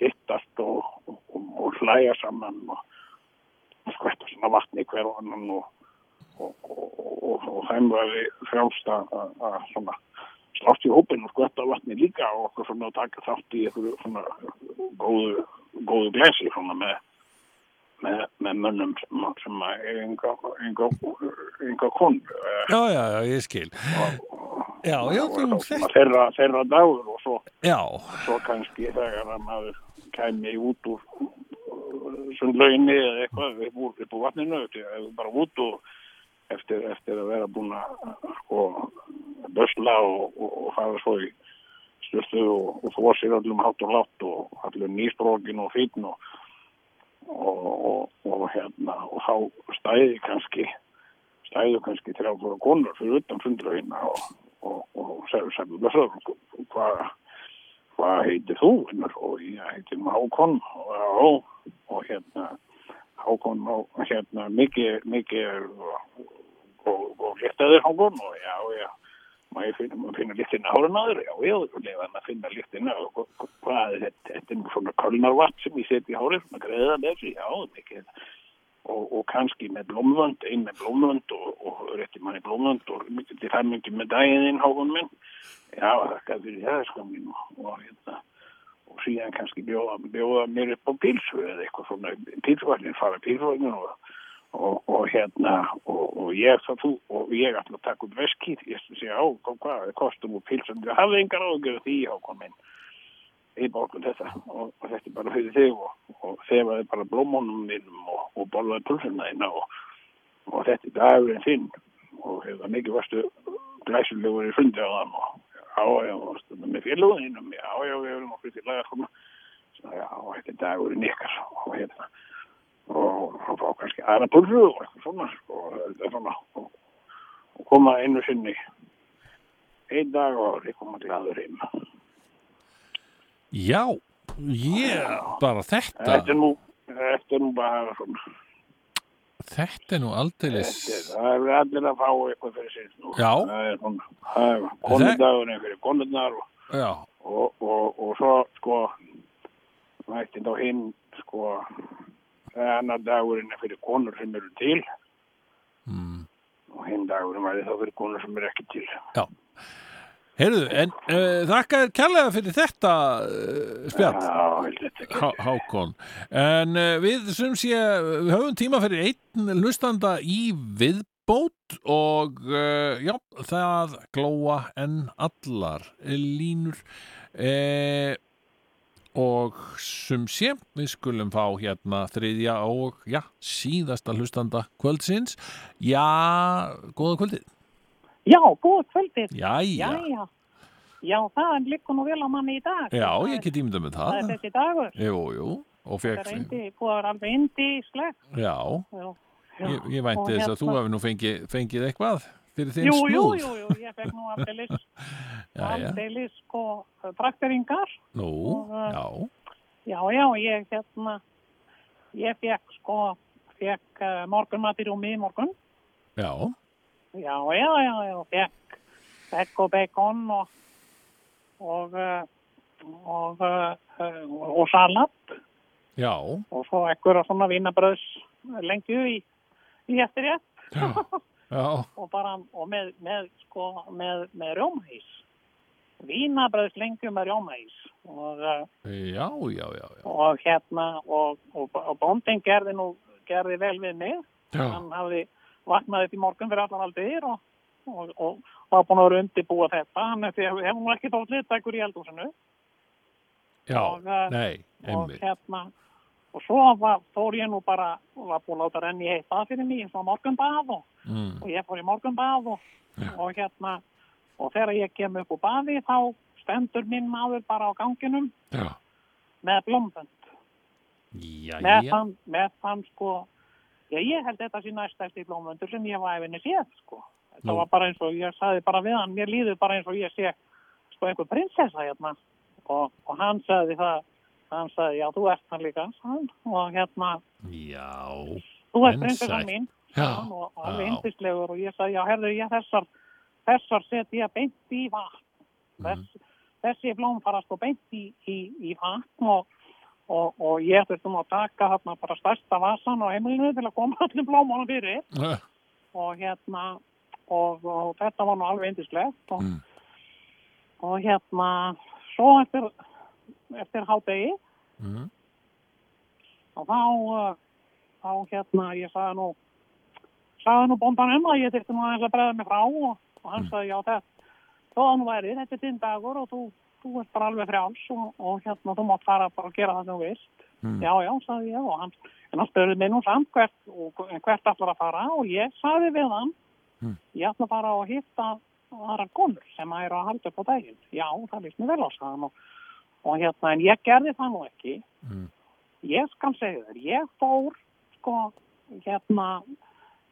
hittast og, og, hlæja saman og skvætta svona vatni hver og annan og, þeim verði frjálst að að- að svona slátt í hópin og skvætta vatni líka og okkur svona að taka þátt í einhverju svona góðu, góðu glesi svona með með, með mönnum sem, sem eiga enga, enga, enga kon Já, já, já, ég skil. Já, já, þú, þetta, þeirra, þeirra dagur og svo svo kannski þegar að maður kæmi út úr sundlauginni eða eitthvað upp úr, úr vatninu bara út og eftir, eftir að vera búin að sko, bösla og, og, og fara svo í styrstu og, og þvó sér öllum hátt og látt og allir nýstrókin og fítn og, hérna og þá stæði kannski stæðu kannski þrjá fóra konur fyrir utan sundlaugina og, segðu sælu blessaður hvað hvað heitir þú? Og ég heitir Hákon og, og, hérna Hákon og hérna mikið, mikið og, og, og léttaður Hákon og já, já maður finna, maður finna líktina hárun aður já, já, og lefa hann að finna og hva- hvað er þetta, þetta er svona kölnarvatt sem ég seti í hárið, svona greiða þessu, já, mikið. Og, og kannski með blómvönd, ein með blómvönd og, og rétti manni blómvönd og til það mikið með daginn Hákon minn. Já, þakka fyrir það sko mín. Og, hérna og síðan kannski bjóða, bjóða mér upp á pílsu eða eitthvað svona. Pílsvagnin, fara pílsvagnin og, og, og hérna og, og ég það þú og ég ætla að taka upp veskið, ég sé á hvað, hvað er kostum og pílsum, ég hafði engar ágjörð því Hákon minn. Í borgun þetta. Og, og þetta er bara fyrir þig og, og þefaði bara blómunum mínum og, borðaði pulsuna þína og, þetta er dagurinn þinn. Og hefur mikið varstu glæsilegur í fundi á þann og já, já, varstu með félagum þínum. Já, já, við erum okkur til að Svo, já, þetta er dagurinn ykkar. Og hérna og fá kannski aðra pulsu og svona er svona. Og, koma einu sinni. Einn dag og ári koma glaður heim. Já, yeah, bara þetta, Þetta er nú, þetta er nú bara svona, þetta er nú aldeilis, það er allir að fá eitthvað fyrir sér nú. Já. Það er svona, það er konudagurinn fyrir konurnar og, já, og, og, og svo, sko, mætti þá hinn, sko, annar dagurinn er fyrir konur sem eru til mm. og hinn dagurinn væri þá fyrir konur sem eru ekki til. heyrðu, en uh, þakka þér kærlega fyrir þetta uh, spjall. Já. Há, Hákon en uh, við sem sé við höfum tíma fyrir einn hlustanda í viðbót og já, það glóa en allar línur og sem sé við skulum fá hérna þriðja og já, síðasta hlustanda kvöldsins já, góða kvöldið Já, góð kvöldið. Jæja, Já, já. Já, það liggur nú vel á manni í dag. já, Það ég er- get ímyndað með Það er það þessi dagur. Jú, jú, og Það er indi, búið að vera alveg indi í slegt. Já, Já. Ég, ég vænti Og þess að þú hérna- hefur nú fengið, fengið eitthvað fyrir þinn Jú, jú, snúð. jú, jú, ég fekk nú aldeilis, aldeilis sko trakteringar. Nú, Og, uh, já, Já, já, ég hérna, ég fekk sko, fekk uh, morgunmat í rúmi í morgun. já, Já, já, já, já, fekk fekk og bacon og og uh, og, uh, og salat. Já, og svo ekkur og svona vínabröðs lengju í, í eftir ég já, og bara og með, með sko með, með rjómaís. Vínabröðs lengju með rjómaís. Og, uh, já, já, já, og hérna og, og, bóndin gerði nú gerði vel við mig. Hann hafði vaknað upp í morgun fyrir allan aldir og, og, og, og var búin að vera undirbúa þetta. Hann hefði ekki þótt liðtækur í eldhúsinu. Já, uh, nei, og hérna og svo var, fór ég nú bara og var búin að láta renni heitt að fyrir mig eins og morgunbað og, Mm. og ég fór í morgunbað og, og hérna og þegar ég kem upp úr baði þá stendur minn maður bara á ganginum Já. með blómbönd Já, með, þann, með þann sko ég held þetta sé næst eftir blómböndur sem ég var efinni séð sko þetta Nú. var bara eins og ég saði bara við hann mér líður bara eins og ég sé sko einhver prinsessa hérna og, og hann sagði það hann sagði já þú ert hann líka hann. og hérna Já. þú ert prinsessa mín hann, og alveg yndislegur og ég sagði já herðu ég þessar þessar set ég beint í vatn. Þess, þessi blóm fara sko beint í, í, í vatn og, og, og ég þurfti nú að taka þarna bara stærsta vasan á heimilinu til að koma öllum blómunum fyrir. Eh, og hérna og, og þetta var nú alveg indislegt og, Mm. og hérna svo eftir eftir hádegi Mm. og þá uh, þá hérna ég sagði nú sagði nú bóndanum að ég þyrfti nú aðeins að bregða mig frá og, og hann sagði já þetta þó að nú væri, þetta er þinn dagur og þú, þú ert bara alveg frjáls og, og hérna þú mátt fara bara að gera það sem þú veist Mm. já já, sagði ég og hann en hann spurði mig nú samt hvert, og, hvert ætlar að fara og ég sagði við hann Mm. ég ætla bara að hitta aðra konur sem að eru að halda upp á daginn já, það líst mér vel á og, og hérna, en ég gerði það nú ekki Mm. ég skal segja þér, ég fór sko, hérna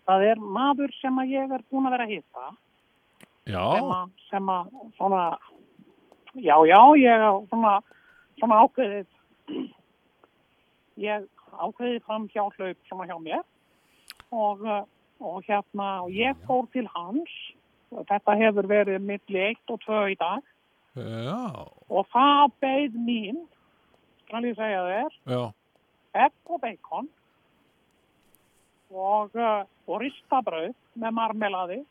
það er maður sem að ég er búin að vera að hitta. Sem að, sem að svona já, já, ég er svona svona ákveðið ég ákveðið fram hjá hlaup svona hjá mér. Og, uh, og hérna og ég fór til hans. Þetta hefur verið milli 1 og 2 í dag. Já. og það beið mín skal ég segja þér Já. egg og bacon og, uh, og ristabrauð með marmelaði.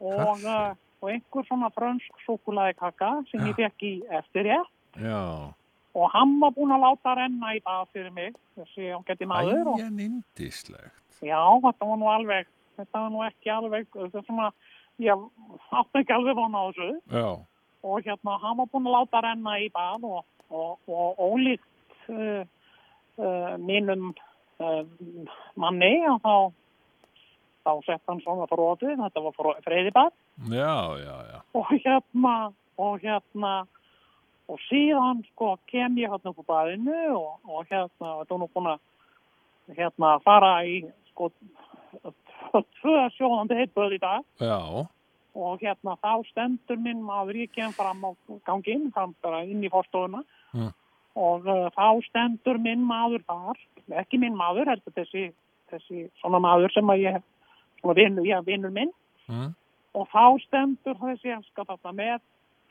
Og, uh, og einhver svona frönsk súkulaði kaka sem ég fekk í eftir ég Já. og hann var búinn að láta renna í bað fyrir mig þessi ágætti maður og, já, þetta var nú alveg þetta var nú ekki alveg þetta er svona, ég átti ekki alveg vona á þessu. Já. og hérna hann var búinn að láta renna í bað og, og, og ólíkt uh, uh, mínum uh, manni og þá þá sett hann svona fróðið, þetta var freyðibað Já, já, já. og hérna og hérna og síðan sko kem ég hérna upp á baðinu og, og hérna þetta var nú búin að hérna fara í sko tvö sjóðandi heitböð í dag Já. og hérna þá stendur minn maður ég kem fram á ganginn, fram bara inn í fórstofuna Mm. Og uh, þá stendur minn maður þar, ekki minn maður, heldur þessi, þessi svona maður sem að ég, svona vinur, já, vinur minn Mm. og þá stendur þessi elska þarna með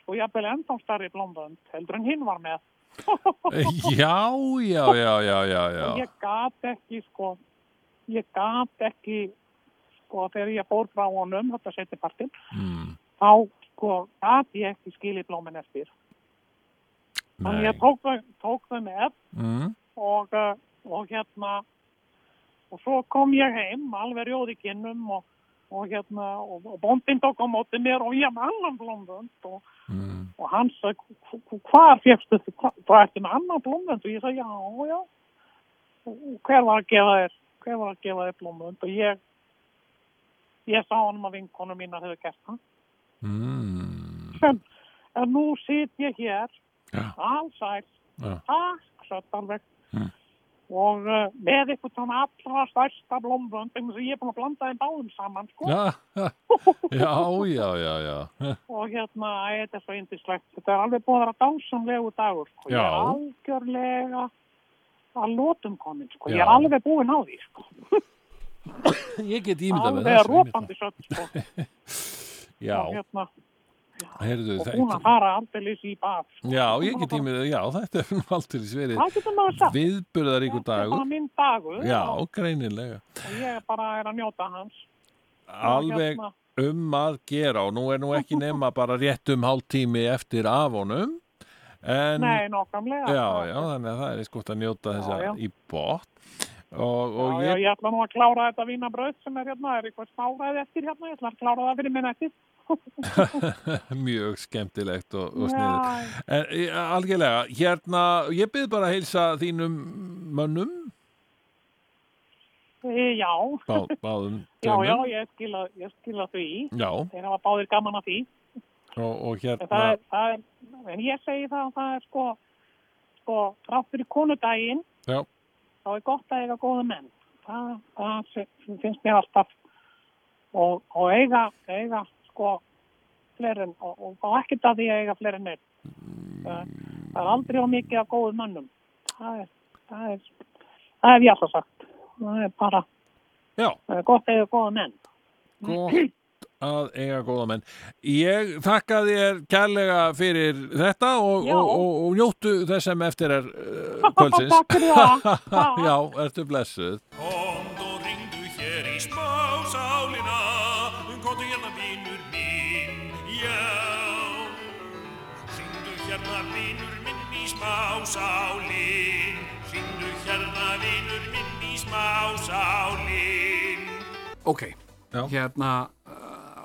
og jafnvel ennþá starri blómbönd heldur en hinn var með Já, já, já, já, já, já. ég gat ekki sko, ég gat ekki sko þegar ég fór frá honum þetta seti partinn Mm. þá sko gat ég ekki skilið blómin eftir Þannig Nei. ég tók þau, tók þau með Mm. og, uh, og hérna og svo kom ég heim alveg rjóð í kinnum og, og hérna og, og bóndinn tók á móti mér og ég með annan blómvönd og, Mm. og hann sagði "Hv- hv- hvað fjöxtu þið, hvað, hvað ertu með annan blómvönd og ég sagði já, já og hver var að gefa þér hver var að gefa þér blómvönd og ég ég sá hann að vinkonu mínar hefur gert það Mm. en, en nú sit ég hér. Allsæl takk satt alveg Mm. og uh, með eitthvað svona allra stærsta blómvönd sem ég er búin að blanda þeim báðum saman sko. Já, já, já, já, já. og hérna, þetta er svo indislegt þetta er alveg búin að vera dásamlegu dagur sko. ég er algjörlega að lótum komin sko. ég er alveg búin á því sko. Ég get ímyndað með alveg þessu. einmitt rópandi sött það. Já, og, hérna, heyrðu, og búin að fara aldrei í bað sko. Já, ég get ímyndað, já, þetta er aldrei verið það getur maður sagt viðburðaríkur þetta er dagur. minn dagur Já, greinilega. og ég bara er að njóta hans Alveg hérna, um að gera og nú er nú ekki nema bara rétt um hálftími eftir af honum. En, nei, nákvæmlega já, já, þannig að það er skott að njóta þessa já. í bótt. Og, Já, og já, ég, ég ætla nú að klára þetta vínabröð sem er hérna, er eitthvað smáræði eftir hérna, ég ætla að klára það fyrir minn eftir. mjög skemmtilegt og, og sniður. Já, En e, algjörlega, hérna, ég byrð bara að heilsa þínum mönnum. E, já, Bá, báðum já, já, ég skila, ég skila því. Já, Þeir hafa báðir gaman af því. og, og hérna það er, það er, en ég segi það að það er sko, sko, rátt fyrir konudaginn, Já. Þá er gott að eiga góða menn. Það, það finnst mér alltaf. Og, og eiga, eiga, sko, fleiri en, og, og, og ekkert að því að eiga fleiri en einn. Það, það er aldrei á mikið af góðum mönnum. Það er, það er, það hef ég alltaf sagt. Það er bara, Já, það er gott að eiga góða menn. gott að eiga góða menn. Ég þakka þér kærlega fyrir þetta og, og, og, og njóttu þess sem eftir er uh, kvöldsins. Takk fyrir það. Já, ertu blessuð. Komd og ringdu hér í smásálina Komdu hérna vinur minn, já. Ringdu hérna vinur minn í smásálin Ringdu hérna vinur minn í smásálin Ok, Já. hérna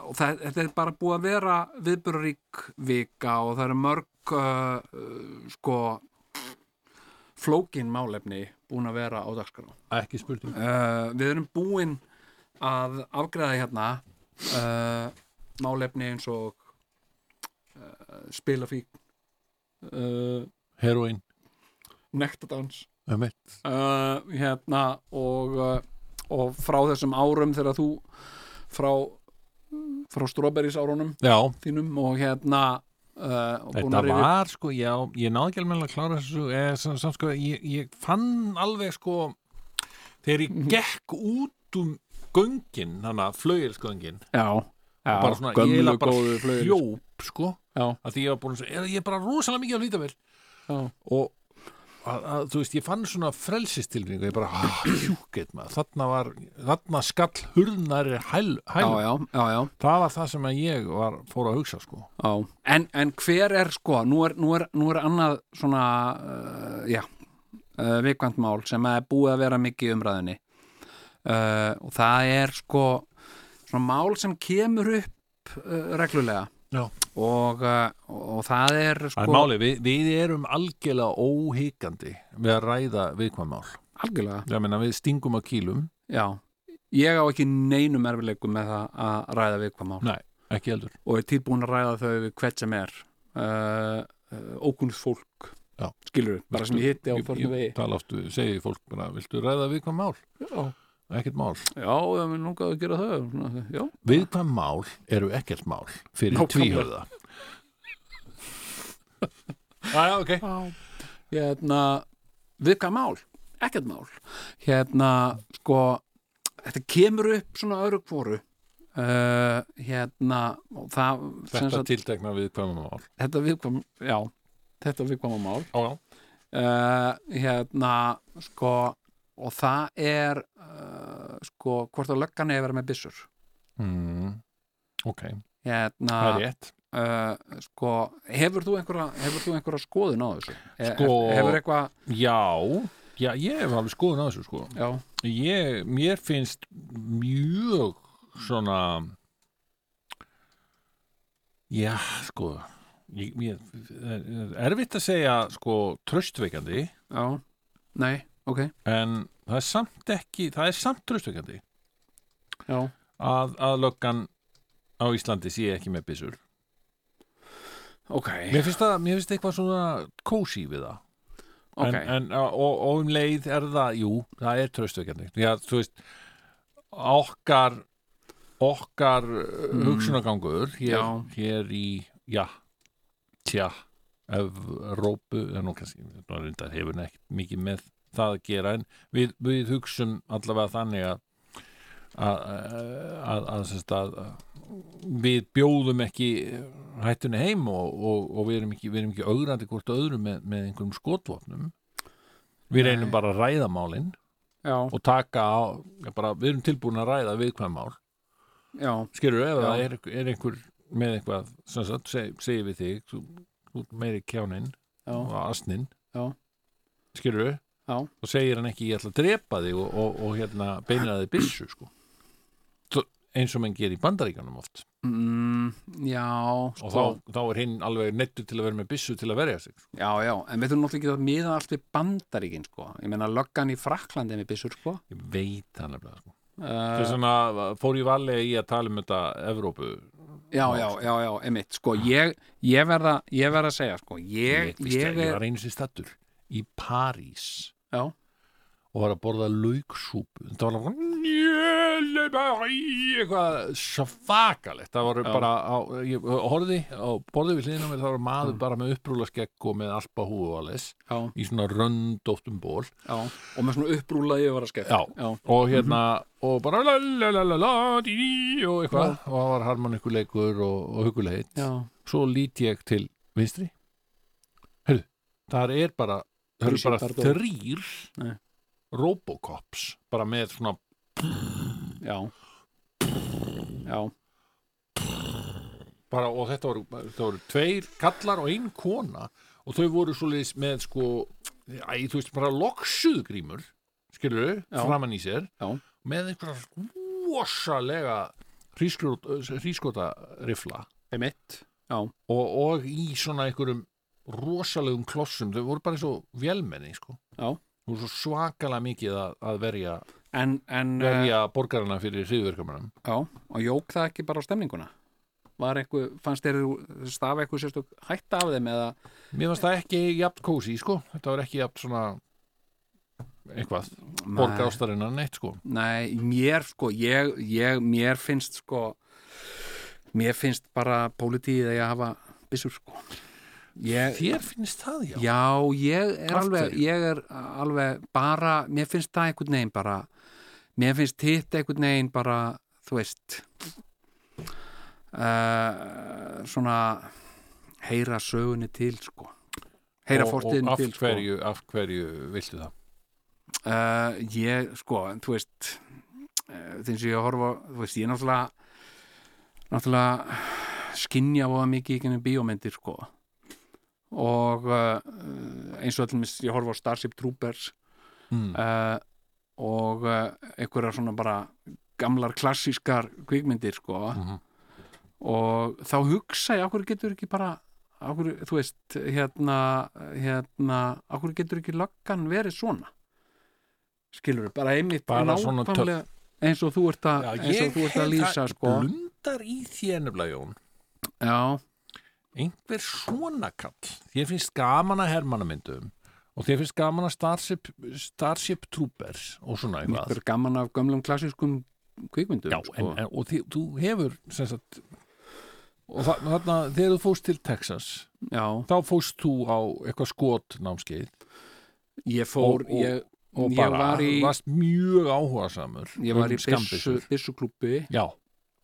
og það, þetta er bara búið að vera viðbjörðarík vika og það eru mörg uh, uh, sko flókin málefni búin að vera á dagskrá. Ekki spurning. Uh, Við erum búin að afgræða hérna uh, málefni eins og uh, spilafík uh, Heroin, nektadans hérna og, og frá þessum árum þegar þú frá, frá strawberries árunum þínum og hérna uh, Þetta að var sko, já, ég náði ekki alveg að klára þessu, eða samt, samt sko, ég, ég fann alveg sko, þegar ég Mhm. gekk út um göngin, þannig að flauilsgöngin, já, já, bara svona, ég gömlu eiginlega bara góðu hljóp, sko, já, að því ég var búin að ég er bara rosalega mikið á lítavel já, og að, að, þú veist, ég fann svona frelsistilfinningu, ég bara, ah, hjúkett maður, þarna var, þarna skall hurðnari hæl, hæl, já, já, já, já, það var það sem að ég var, fór að hugsa, sko. En, en hver er sko, nú er, nú er, nú er annað svona, uh, já uh, vikvænt mál sem er búið að vera mikið umræðinni uh, og það er sko svona mál sem kemur upp reglulega. Já. Og, uh, og það er Það sko er máli, við, við erum algjörlega óhikandi við að ræða viðkvæm mál. algjörlega, meina, við stingum á kýlum, já ég á ekki neinum erfileikum með það að ræða vikvæmt mál Nei. ekki heldur. og er tilbúin að ræða þau við hvert sem er uh, uh, ókunnst fólk Já. skilur bara sem ég hitti á förnum vegi tala oftu, segi fólk viltu ræða viðkvæm mál? já, Ekkert mál. já, ég vil langaði að gera það Svona, já, Viðkvæm mál eru ekkert mál fyrir. Já, já, ok. hérna viðkvæm mál, ekkert mál hérna, sko þetta kemur upp svona öðru kvoru uh, hérna og það sem Þetta sagt, tiltekna viðkvæm mál. þetta viðkvæm já, þetta viðkvæm mál Já, já. uh, hérna sko og það er uh, sko hvort að löggan er að vera með byssur. Mm, ok, hérna það er rétt. uh, sko, hefur þú einhverja hefur þú einhverja skoðun á þessu? E- Sko- hefur eitthvað Já, já, ég hef alveg skoðun á þessu, sko. já, Ég, mér finnst mjög svona já, sko ég, mér, er erfitt að segja sko tröstveikandi já, nei, ok. En það er samt ekki það er samt tröstveikandi já, að, að löggan á Íslandi sé ekki með byssur. Ok, mér finnst það, mér finnst eitthvað svona kósi við það. Ok. en, en, og, og um leið er það, jú, það er tröstveikandi já, þú veist okkar okkar mm. hugsunagangur hér, hér í, já tja, Evrópu, það er nú kannski hefur neitt mikið með það að gera. En við, við hugsum allavega þannig að að, að, að, við bjóðum ekki hættunni heim og, og, og við erum ekki, við ekki augrandi hvort öðru með, með einhverjum skotvopnum. Við Nei. reynum bara að ræða málin já, og taka á, bara, við erum tilbúin að ræða viðkvæm mál. Já, skilur ef það er, er einhver með eitthvað, sem sagt, seg, segi við þig meiri kjáninn já, og asnin Já. skilur. Og segir hann ekki ég ætla að drepa þig og, og, og hérna beinir að þig byssu sko. Eins og menn gerir í bandaríkanum oft. Mm, já, og sko, þá, þá er hinn alveg nettur til að vera með byssu til að verja sig sko. já, já, en við þurfum náttúrulega ekki að miða allt við bandaríkin, sko, ég meina löggan í Fraklandi með byssur, sko. Ég veit það nefnilega sko. uh, þess vegna fór ég valega í að tala um þetta Evrópu já, já, já, já, emitt, sko, ég, ég verða ég verða að segja, sko, ég, ég, ég, ég var einu sér stattur í París já, og var að borða lauksúpu. Það var eitthvað svakalegt. Það var Já. bara á, ég horfði á borðið við hliðina á mér það var maður Mm. bara með upprúla skegg og með alpa húu og alles í svona röndóttum ból já. Og með svona skemmt Já. já, og hérna og bara dí, og eitthvað. Og það var harmonikkuleikur og, og huguleit. Já, svo lít ég til vinstri. Hörðu, það er bara það eru bara Bardot. þrýr Nei. Robocops bara með svona já já, bara, og þetta voru, þetta voru tveir kallar og ein kona og þau voru svoleiðis með sko æ, þú veist bara loksuðgrímur skilur Já. framan í sér Já. með einhverja rosalega hrískota rifla og, og í svona einhverjum rosalegum klossum, þau voru bara eins og vélmenni sko. Já. Þau voru svo svakalega mikið að, að verja, en, en verja borgarana fyrir hriðverkamannum. já, og jók það ekki bara á stemninguna var eitthvað, fannst þér stafa eitthvað sérstök hætta af þeim eða Mér fannst það ekki jafn kósi, sko. Þetta var ekki jafn svona eitthvað, borga ástarinnar neitt, sko. Nei, mér sko, ég, ég, mér finnst sko, mér finnst bara pólitíð að ég hafa byssur sko. Ég, Þér finnst það, já. já, ég er alveg, ég er alveg bara, mér finnst það einhvern veginn bara, mér finnst hitt einhvern veginn bara, þú veist, uh, svona heyra sögunni til sko. Heyra og, og af til sko. hverju, af hverju viltu það? Uh, ég, sko, þú veist uh, þegar ég horfa þú veist, ég náttúrulega náttúrulega skinja voða mikið í gennum bíómyndir, sko og uh, eins og allir ég horfa á Starship Troopers Mm. uh, og uh, einhverjar svona bara gamlar klassískar kvikmyndir, sko Mhm. og þá hugsa ég, okkur getur ekki bara okkur, þú veist, hérna hérna, okkur getur ekki löggan verið svona skilur bara einmitt Bara eins og þú ert að, Já, þú ert að lýsa sko. blundar í þér nefnilega, Jón. já, einhver svona kall. Þér finnst gaman að hermannamyndum og þér finnst gaman að Starship, Starship Troopers og svona mér eitthvað er gaman af gömlum klassískum kvikmyndum Já, sko. en, en, og þið, þú hefur sagt og þa- þarna þegar þú fóst til Texas já, þá fóst þú á eitthvað skot námskeið ég fór Og- og- ég, og bara var í varst mjög áhugasamur ég var í um Já,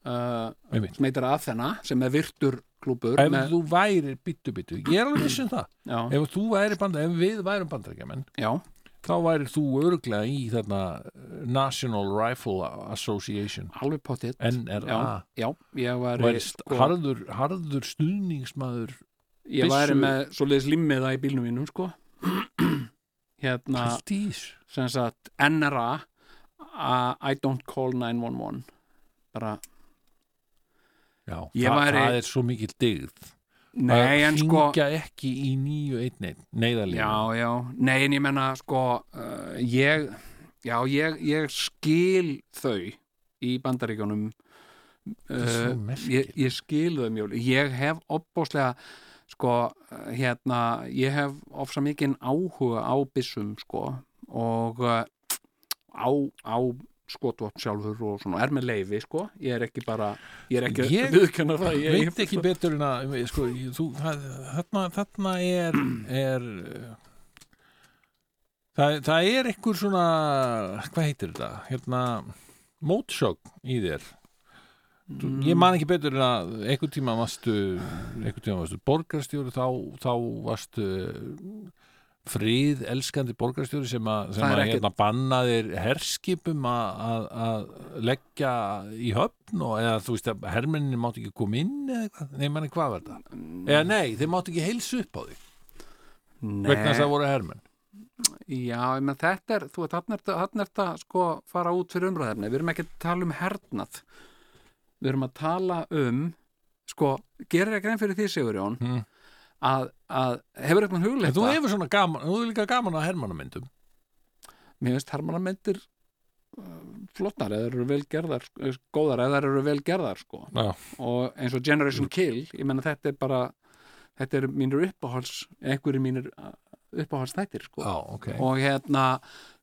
uh, sem heitir Athena sem er virtur klúbbur Ef með, þú værir byttu byttu, ég er alveg viss um það. Já, ef þú væri bandar, ef við værum bandarækjaman þá væri þú örglega í þarna uh, National Rifle Association. Alveg pottitt NRA já, já, ég var væri sko, harður, harður stuðningsmaður ég væri byssu- með svoleiðis limmiða í bílnum mínum sko. Hérna sagt NRA uh, I don't call 911 bara, Já, það, væri- það er svo mikil dyggð. Nei en sko hringja ekki í 911 neyðalínu já, já, nei en ég menna sko uh, ég já, ég, ég skil þau í bandaríkjónum uh, ég, ég skil þau mjög ég hef opbóðslega sko, uh, hérna ég hef ofsa mikinn áhuga á byssum sko og uh, á, á skotvopn sjálfur og svona, er með leifi sko, ég er ekki bara ég er ekki Ég að viðkjanna það ég, veit ekki betur en að sko, ég- þú, það, þarna, þarna er, er það, það er einhver svona hvað heitir þetta? Hérna, mótsögn í þér. Mm. ég man ekki betur en að einhvern tíma varstu varstu borgarstjóri þá, þá varstu frið elskandi borgarstjóri sem að, hérna, bannaðir herskipum að, leggja í höfn og eða þú veist að hermenninni mátt ekki koma inn eða eitthvað, manni hvað var það? Eða nei, þeir mátt ekki heilsu upp á því vegna þess að það voru hermenn. Já, menn þetta er, þú veit, hann er þetta, sko fara út fyrir umræðefni, við erum ekki að tala um hernað. Við erum að tala um sko, gerir ekki grein fyrir því Sigurjón? Mm. Að, að hefur eitthvað En hugleitt þú hefur svona gaman, þú hefur líka gaman að hermannamyndum mér finnst hermannamyndir flottar eða eru vel gerðar eh, góðar eða eru vel gerðar sko. Já. og eins og Generation Kill ég menna þetta er bara þetta er mínir uppáhalds einhverju mínir uppáhalds þættir sko. Já, ok og hérna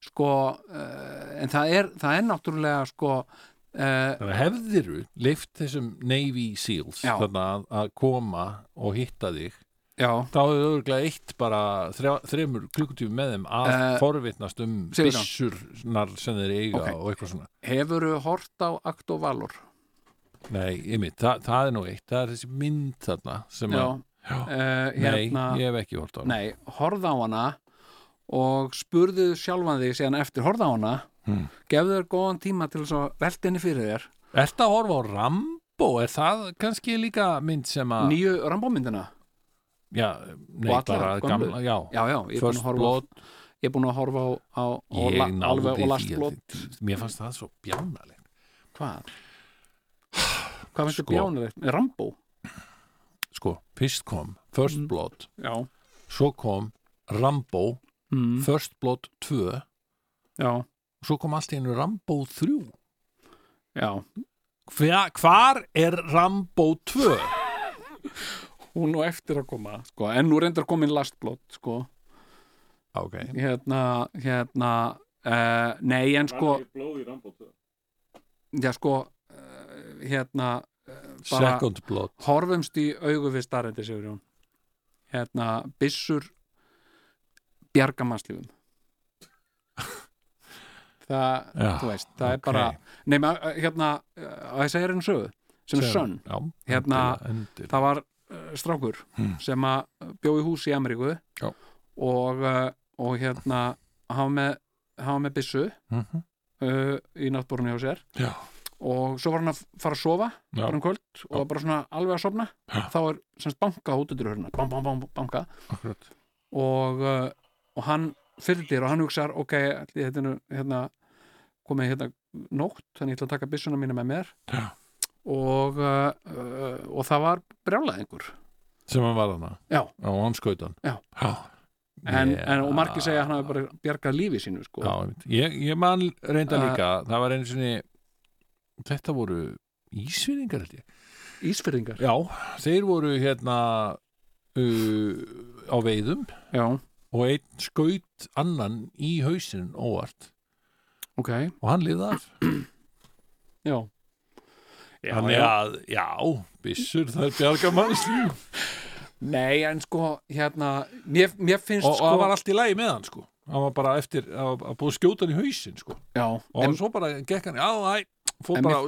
sko uh, en það er, það er náttúrulega sko uh, Þannig hefðiru leift þessum Navy Seals Já. þarna að, að koma og hitta þig já, þá hefur örgulega eitt bara þrjá, þremur klukkutífum með þeim að Eh, forvitnast um byssurnar sem þeir eiga Ok. og eitthvað svona. Hefuru hort á Acto Valor? Nei, einmitt, það, það er nú eitt. Það er þessi mynd þarna sem já, að, uh, Nei, hérna ég hef ekki hort á hana. Nei, horfða á hana og spurðu sjálfan þig síðan eftir horfða á hana. Hmm. gefðu þér góðan tíma til þess að velta henni fyrir þér. Ertu að horfa á Rambo? Er það kannski líka mynd sem að nýju rambómyndina Já, nei, bara gamla Já, já, ég er búin að horfa ég er búin að horfa á, á, alveg og last því blót að- Mér fannst það svo bjánalegt hvað? hvað finnst Sko. þú bjánulegt? Rambó? Sko, fyrst kom First Mm. Blood já, Svo kom Rambo mm, First Blood 2 já, og svo kom allt í einu Rambo 3 já Hva, Hvar er Rambo 2? hún og eftir að koma sko. en nú reyndar komin last blót sko. Ok, hérna, hérna uh, nei en sko já sko uh, hérna uh, bara horfumst í augu við starrendi Sigurjón hérna byssur bjargamannslífum það, Já, þú veist, það er ok. bara nema, hérna, að ég segja einu sögu sem er sönn, Já, Hérna, það var uh, strákur Hmm. sem að bjó í hús í Ameríku Já. og, uh, og hérna hafa með, með byssu Mhm. uh, í náttborunni hjá sér Já. og svo var hann að fara að sofa Já. bara um kvöld og bara svona alveg að sofna Já. þá er semst banka út undir hörna bam, bam, bam, banka og, uh, og hann dyr og hann hugsar ok, þetta er hérna komið hérna nótt þannig ég ætla að taka byssuna mína með mér Já. Og, uh, uh, og það var brjálæðingur. Sem hann var hana Já. og hann skaut hann en, en, og margir segja að hann hafi bara bjargað lífi sínu sko. Já, ég, ég man reynda Uh, líka það var einu sinni þetta voru ég. Ísfyrringar Já, þeir voru hérna uh, á veiðum Já, og einn skaut annan í hausinn óvart. Ok, og hann liði af. Já Já, Þannig að, já, byssur það er bjarga mannslíf Nei, en sko, hérna mér, mér finnst og, og sko það var allt í lagi með hann sko. Hann var bara eftir að, að búið að skjóta hann í hausinn sko. Já, og en, svo bara gekk hann, já, hæ fór bara,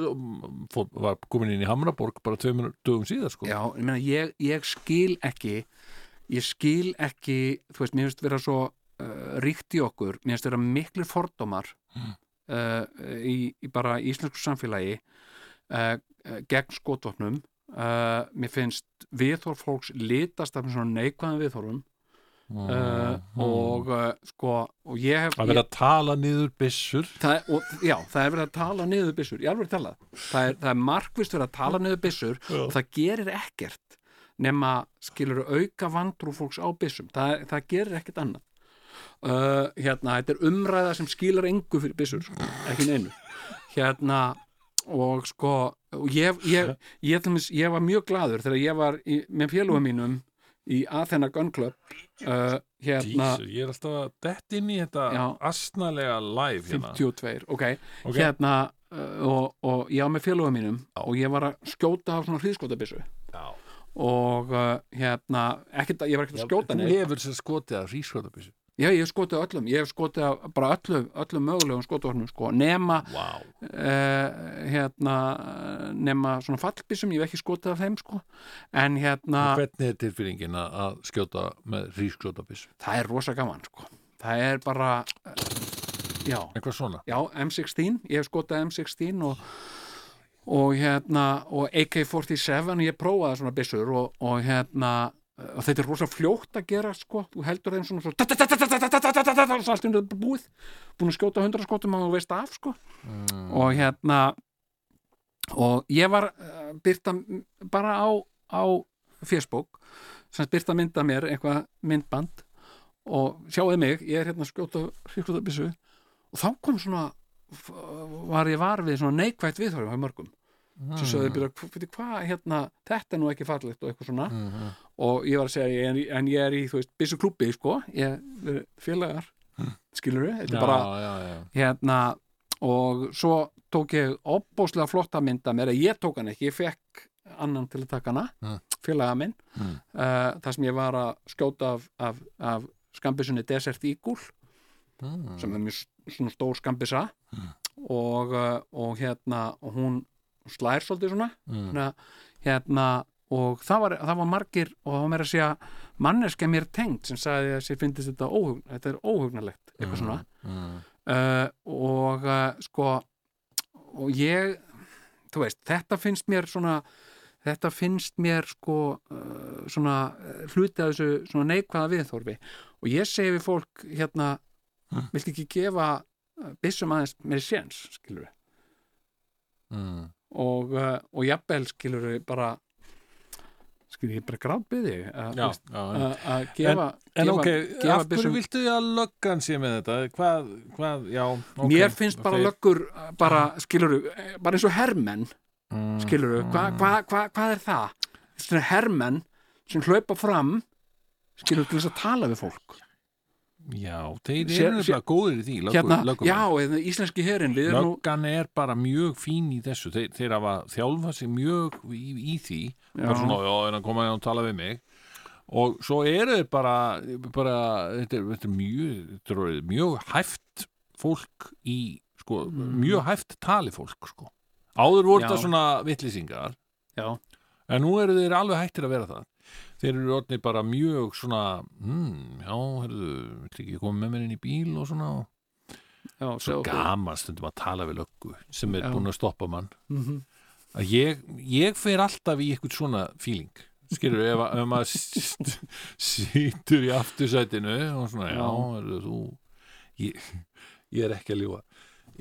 fór, var komin inn í Hamraborg bara tveimur dögum síðar sko. Já, ég meina, ég, ég skil ekki ég skil ekki þú veist, mér finnst vera svo uh, ríkt í okkur, mér finnst vera miklir fordómar Mm. uh, í, í bara íslensku samfélagi uh, uh, gegn skotvopnum. Uh, mér finnst viðhorf fólks litast af neikvæðan viðhorfum. Uh, og sko, og ég hef að vera að tala niður byssur. Það, er- og, já, það er verið að tala niður byssur. Ég alveg talað, það er, það er markvist verið að tala niður byssur og það gerir ekkert nema skilur auka vandrú fólks á byssum. Það, það gerir ekkert annað. Hérna, þetta er umræða sem skilar engu fyrir byssur, ekki neinu. Hérna og sko og ég, ég, ég, ég, ég var mjög gladur þegar ég var í, með félugum mínum í Athena Gun Club uh, hérna Jesus, ég er alltaf að dett inn í þetta Já. astnalega live hérna. 52, ok, Ok. hérna uh, og, og ég var með félugum mínum og ég var að skjóta af svona hríðskotabissu Já. og uh, hérna ekkert, að- ég var ekkert að skjóta þú neitt. hefur sér skotið að rískotabyssu já, ég hef skotið öllum, ég hef skotið bara öllum, öllum mögulegum skotvörnum sko, nema wow. uh, hérna nema svona fallbissum, ég hef ekki skotið af þeim sko, en hérna hvernig er tilfinningin að skjóta með rískotabyssu það er rosa gaman sko, það er bara uh, já, eitthvað svona? Já, M16, ég hef skotað M16 og, og hérna og AK-47 ég prófaði svona byssur og, og hérna og þetta er rosa fljótt að gera sko þú heldur þeim svona svo svo allt undir búið búin að skjóta hundra skotum og þú veist af sko og hérna og ég var uh, byrta bara á, á Facebook sem byrta mynda mér eitthvað myndband og sjáðu mig, ég er hérna að skjóta hríklutabissu og þá kom svona var ég var við svona neikvægt viðhorfum á mörgum svo sögðu byrja, hvað, hérna þetta er nú ekki fallegt og eitthvað svona Mhm. Og ég var að segja, en, en ég er í þú veist, byssu klúbbi, sko ég er félagar, skilur við þetta er bara, já, já. hérna og svo tók ég opbóslega flotta mynda mér, ég tók hann ekki, ég fekk annan til að taka hana Mm. félaga minn Mm. uh, það sem ég var að skjóta af, af, af skambissunni Desert Eagle Mm. sem er mjög svona stór skambissa og, uh, og hérna og hún slær svolítið svona hérna og það var, það var margir og það var meira að segja manneska mér tengt sem sagði að sér finnst þetta óhugn, þetta er óhugnalegt eitthvað svona Mm. uh, og uh, sko og ég þú veist, þetta finnst mér svona þetta finnst mér sko uh, svona uh, hluti af þessu svona neikvæða viðþorfi og ég segi við fólk hérna viltu ekki gefa uh, byssum aðeins meiri séns, skilur við Mm. og, uh, og jafnvel skilur við bara skilur ég bara gráðbyði að gefa, En ok, af hverju viltu að löggan sé með þetta? Hvað, hvað, já ok, mér finnst bara þeir- löggur uh, bara, skilur bara eins og hermenn Mm, skilur við, hvað hva, hva, hvað er það? Svona hermenn sem hlaupa fram skilur til þess að tala við fólk Já, þeir Sér- eru sér- nefnilega góðir í því hérna, löggumenn. já, eða íslenski herin erum nú, Löggan er bara mjög fín í þessu. Þeir, þeir hafa þjálfað sig mjög í, í því. Já. svona, já, en að koma hérna og tala við mig? Og svo eru þeir bara, bara þetta, er, þetta er mjög þetta er mjög hæft fólk í, sko, mjög hæft tali fólk, sko. Áður voru Mm. Þetta svona vittlýsingar já, en nú eru þeir alveg hættir að vera það þeir eru orðnir bara mjög svona hmm, já, herðu, vill ekki koma með mér inn í bíl og svona? Og já, svo gaman stundum að tala við löggu sem er Já. búin að stoppa mann. Mhm. að ég, ég fer alltaf í eitthvað svona feeling skilur, ef, ef maður situr í aftursætinu og svona, já, er þú ég, ég er ekki að ljúga.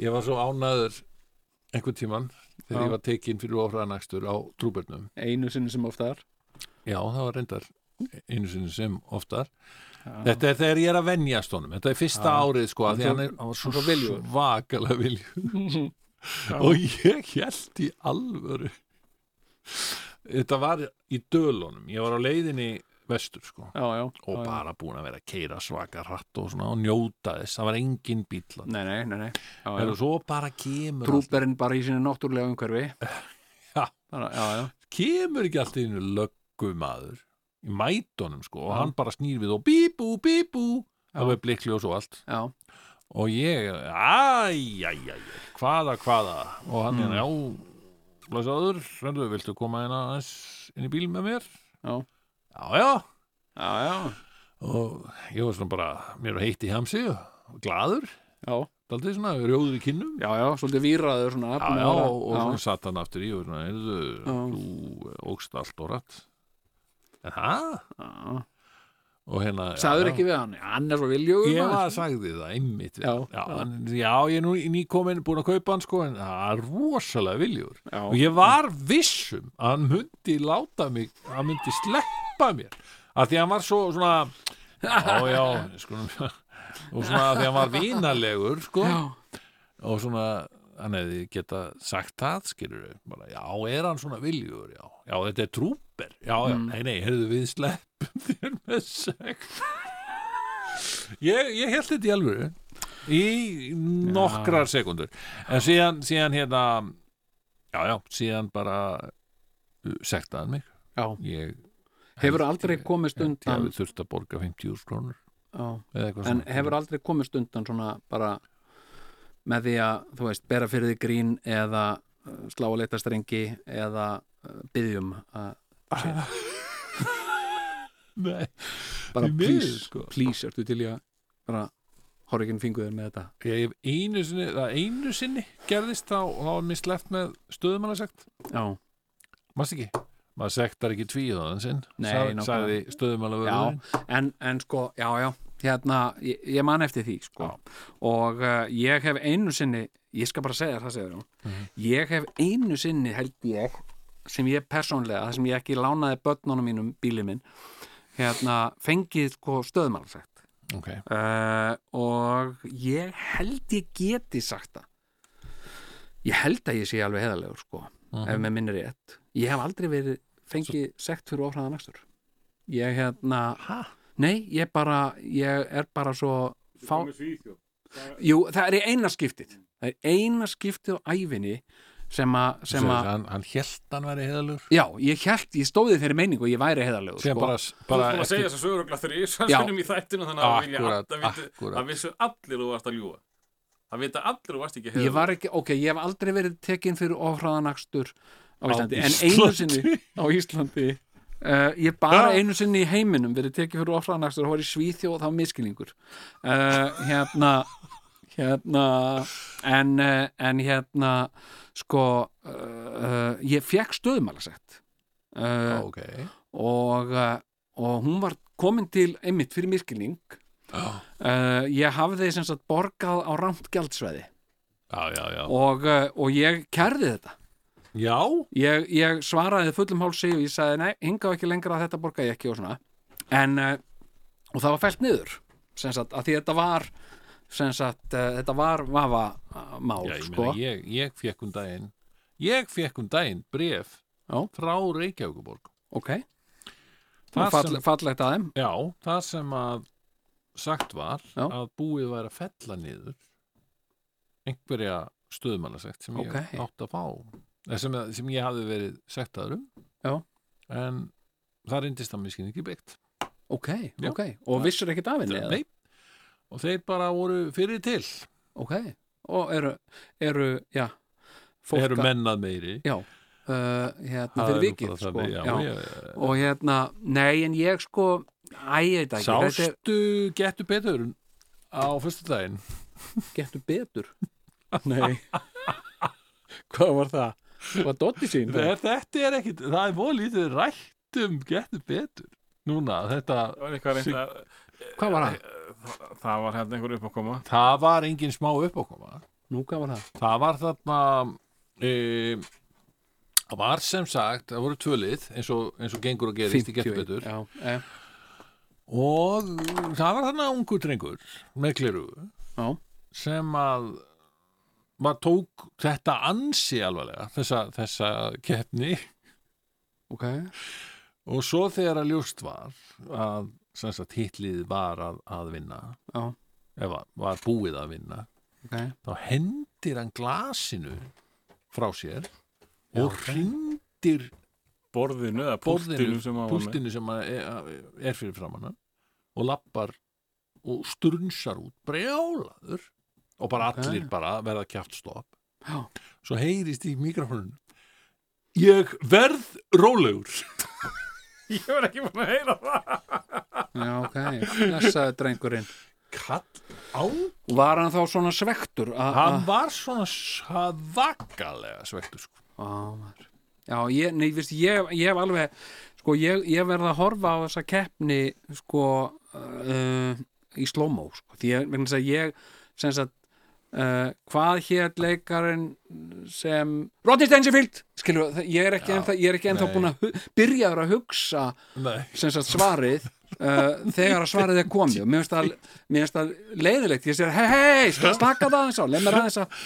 Ég var svo ánæður einhvern tíman þegar Já. ég var tekinn fyrir ofraðanakstur á trúbernum einu sinni sem oftar já, það var reyndar einu sinni sem oftar. Já, Þetta er þegar ég er að venjast honum. Þetta er fyrsta Já. árið sko af Því Hann er var svo viljugur. svakalega vilju Og ég held í alvöru. Þetta var í dölunum Ég var á leiðinni vestur sko. Já, já, Og já, bara búin að vera að keira svaka hratt og Og njóta þess, það var engin bíl nei, nei, nei, nei. Og svo bara kemur allt, trúberinn bara í sinni náttúrulega umhverfi. Já. Bara, já, já, Kemur ekki allt í einu löggumadur Í mætunum sko Og hann bara snýr við og bíbú, bíbú Alveg blikli og svo allt. Já, og ég, æj, æj, æj hvaða, hvaða? Og hann Mm. er, já blæsaður, hrendu, viltu koma aðeins inn í bíl með mér? Já. Já, já, já, já, og ég var svona bara mér var heitt í hamsi og glaður. Já, daldið svona, rjóður í kinnum. Já, já, svolítið víraður svona, já, já, og, svona satt hann aftur í og svona, heyrðu, þú ógst allt og rætt það, hérna sagður já, ekki við hann, hann er svo viljugur Ég var að sagði það, einmitt Já, já, hann, já, ég er nú nýkomin búin að kaupa hann sko, en það er rosalega viljur Já. og ég var vissum að hann myndi láta mig hann myndi sleppa mér. Að því að hann var svo svona já, já, sko og svona að því að hann var vinalegur sko, já, og svona hann hefði geta sagt það skilur við, bara, já, er hann svona viljur já, já, þetta er trúper já, já, Mm. nei, nei, heyrðu við sleppum þér með sekt ég, ég held þetta í alvöru í nokkrar sekundur en síðan, síðan hérna já, já, síðan bara uh, sektaði hann mig. Já. ég hefur aldrei komist ég undan hafi þurft að borga 50 krónur já. en hefur aldrei komist undan svona bara með því að, þú veist, bera fyrir því grín eða uh, slá að leita strengi eða byggjum að Nei, bara please, sko. please, ertu til í að bara horfa ekki finguður með þetta? Ég hef einu sinni það einu sinni gerðist þá þá var mér sleppt með stöðumannasekt já, Mást ekki? Maður sektar ekki tvíðaðan sinn Nei, sagði, nákvæmlega. sagði stöðumannavörðurinn. En, en sko, já, já hérna, ég, ég man eftir því sko. og uh, ég hef einu sinni ég skal bara segja það segja Mhm. ég hef einu sinni held ég sem ég persónlega, það sem ég ekki lánaði börnunum mínum bílið minn hérna, fengið sko stöðmálsagt ok, uh, og ég held ég geti sagt það. Ég held að ég sé alveg heðalegur sko, ef með minni rétt. Ég hef aldrei verið fengið sekt fyrir ofræðan akstur. Ég hérna ha? Nei, ég bara, ég er bara svo fá, jú, það er í eina skiptið. Það er eina skiptið á æfinni sem að, sem að hann, hann held hann væri heiðalur já, ég held, ég stóði þeirri meiningu og ég væri heðalegur sem sko. bara, Þú bara ert búin að segja þess að sögurugla þrýs Já. Sannum í þættinu þannig að vilja Akkúrat, að, að, að vissu allir þú varst að ljúga. Það vita allir þú varst ekki ég var ekki, ok, ég hef aldrei verið tekinn fyrir ofræðanakstur á Á Íslandi, en einu Íslandi? sinni á Íslandi uh, ég bara Já. einu sinni í heiminum verið tekinn fyrir ofræðanakstur og var í Svíþjóð og það var miskilningur uh, hérna hérna en, uh, en hérna sko uh, ég fekk stöðumalasett uh, ok. og, og hún var komin til einmitt fyrir miskilning uh, ég hafði sem sagt borgað á rámt gjaldsveði og, og ég kærði þetta já. ég, ég svaraði fullum hálsi og ég sagði nei, hingað ekki lengra að þetta borga ég ekki og svona en uh, og það var fælt niður sem sagt, að því þetta var sem sagt, uh, þetta var vafa uh, mál, Já, ég, sko meina, ég, ég fekk um daginn ég fekk um daginn bref Já. frá Reykjavíkuborg ok, Það fall, sem- fallegt að þeim já, það sem að sagt var Já. að búið væri að fella niður einhverja stöðumalasekt sem Ok. ég átt að fá sem, sem ég hafði verið sektaður um. Já. en það reyndist að miskin ekki byggt. Ok, Já. ok, og vissur ekkert af henni? Nei, og þeir bara voru fyrir til. Ok, og eru, eru já, fólk eru að- mennað meiri. Já, uh, hérna fyrir vikið sko, þannig, já, já. ég- og hérna, nei en ég sko æ, ég veit ekki, þetta er Sástu getur betur á fyrstu daginn getur betur? Nei. Hvað var það? Var Dotti sín? það? Þetta er ekkit, það er voru lítið rætt um getur betur Núna, þetta Það var eitthvað reynd að hvað var það? Það- Það var hérna einhver upp að koma Það var engin smá uppákoma nú hvað var það? Það var þarna e, Það var sem sagt Það voru tvölið eins og, eins og gengur að gerist í getur betur já, eh, Og það var þarna ungur drengur með kliru já, sem að maður tók þetta ansi alvarlega þessa, þessa keppni. Ok. Og svo þegar að ljóst var að sagt hitlið var að, að vinna Já. eða var búið að vinna ok, þá hendir hann glasinu frá sér og hrindir Borðinu eða borðinu, púltinu sem sem að er, er fyrir framann hann og lappar og strunsar út brjálaður og bara Ok. allir bara verða kjátt stopp. Já, svo heyrist í mikrofónun ég verð rólegur. Ég var ekki búin að heyra það. Já, ok. Blessaði drengurinn. Kall á? Var hann þá svona svektur að- hann var svona svakalega svektur sko. Maður. Já, ég, nei, viðst, ég, ég hef alveg sko, ég, ég verð að horfa á þessa keppni sko uh, í slow-mo sko, því ég, vegna þess að ég sem sagt uh, hvað hér leikarinn sem Rodney skilur, ég er ekki Já, ennþá, er ekki ennþá búin að byrjaður að hugsa sagt svarið uh, þegar að svarið er komið. Og mér finnst það, leiðilegt ég sér, hei, hei, slaka það aðeins á leið mér aðeins að,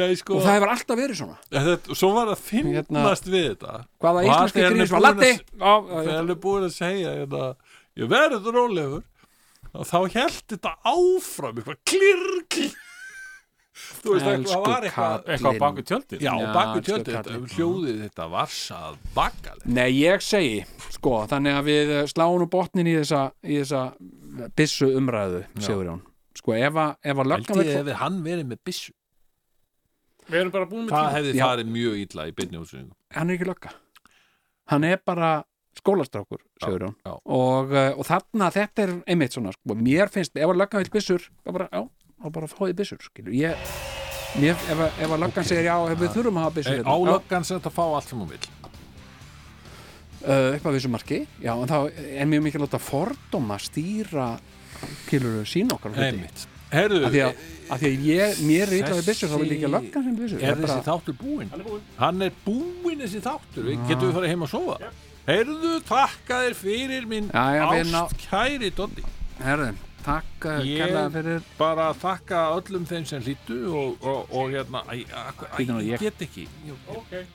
nei sko. Og það hefur alltaf verið svona. Þetta, svo var það finnast við þetta. hvaða íslenski gríns var Latti að- þegar hann er búin að segja hérna, ég verð rólegur og þá held þetta áfram eitthvað klirr, klirr þú veist, Elsku það var eitthvað Eitthvað á baku tjöldin já, Já, baku kallinn. þetta- hljóðið þetta var sað bakaleg Nei, ég segi, sko, þannig að við sláum botnin í þessa, í þessa byssu umræðu, Sigurjón. Sko, ef að, ef að löggan hefði hann verið með byssu Við erum bara búin með það tíma hefði Já. farið mjög illa í beinni útsynningu hann er ekki lögga. Hann er bara skólastrákur, Sigurjón. já. Og, eh, og þarna, þetta er einmitt svona, sko, mér finnst, ef að löggan vill byssur, þá bara, já, bara fáið byssur, skilur. Ég, mér, ef, að- ef að löggan segir já, við þurfum að hafa byssur Hey, á hérna, já, löggan sem þetta fá allt sem hún vil uh, upp að vissu marki já, en þá er mjög mikið láta fordóma stýra kilur sín okkar. Einmitt. Herðu, af því að, að, því að ég, mér er illa við byssur þá vil ég ekki að lögga sem byssur Er þessi þáttur búinn? Hann er búinn. Hann er búinn þessi þáttur. Við getum við farið heim að sofa. Heyrðu, þakka þér fyrir minn Já, já, við ná- ást kæri Doddi. herðu, takk uh, Ég fyrir bara þakka öllum þeim sem hlýttu og, og, og hérna, ég get ekki. Okay.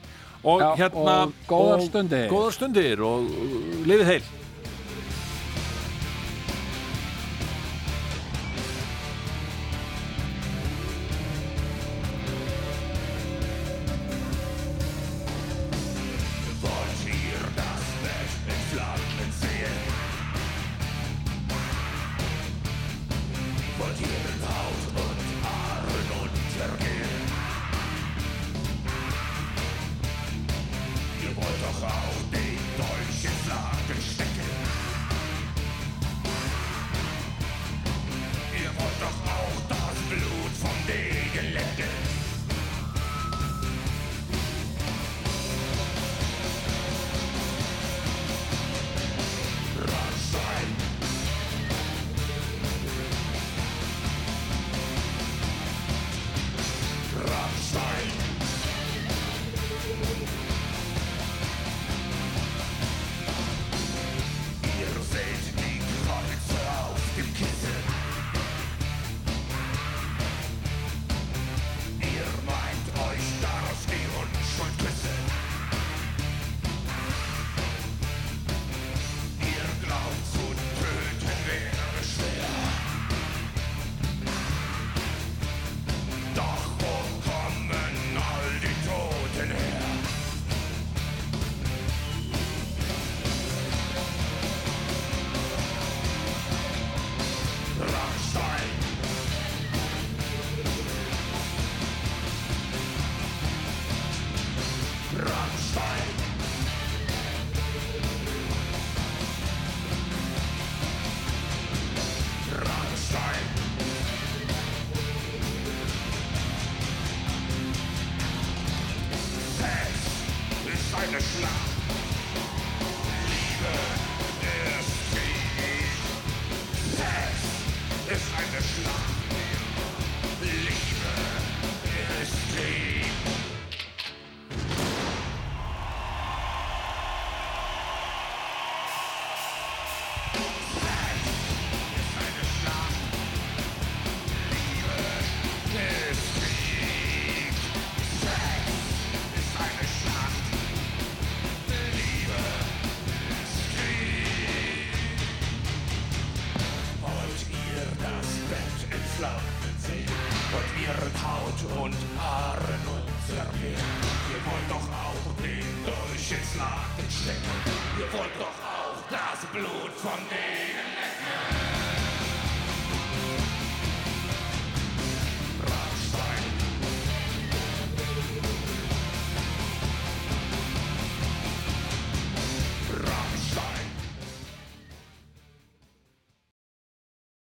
Og Já, hérna, og góðar stundir. Góðar stundir og lifið heil.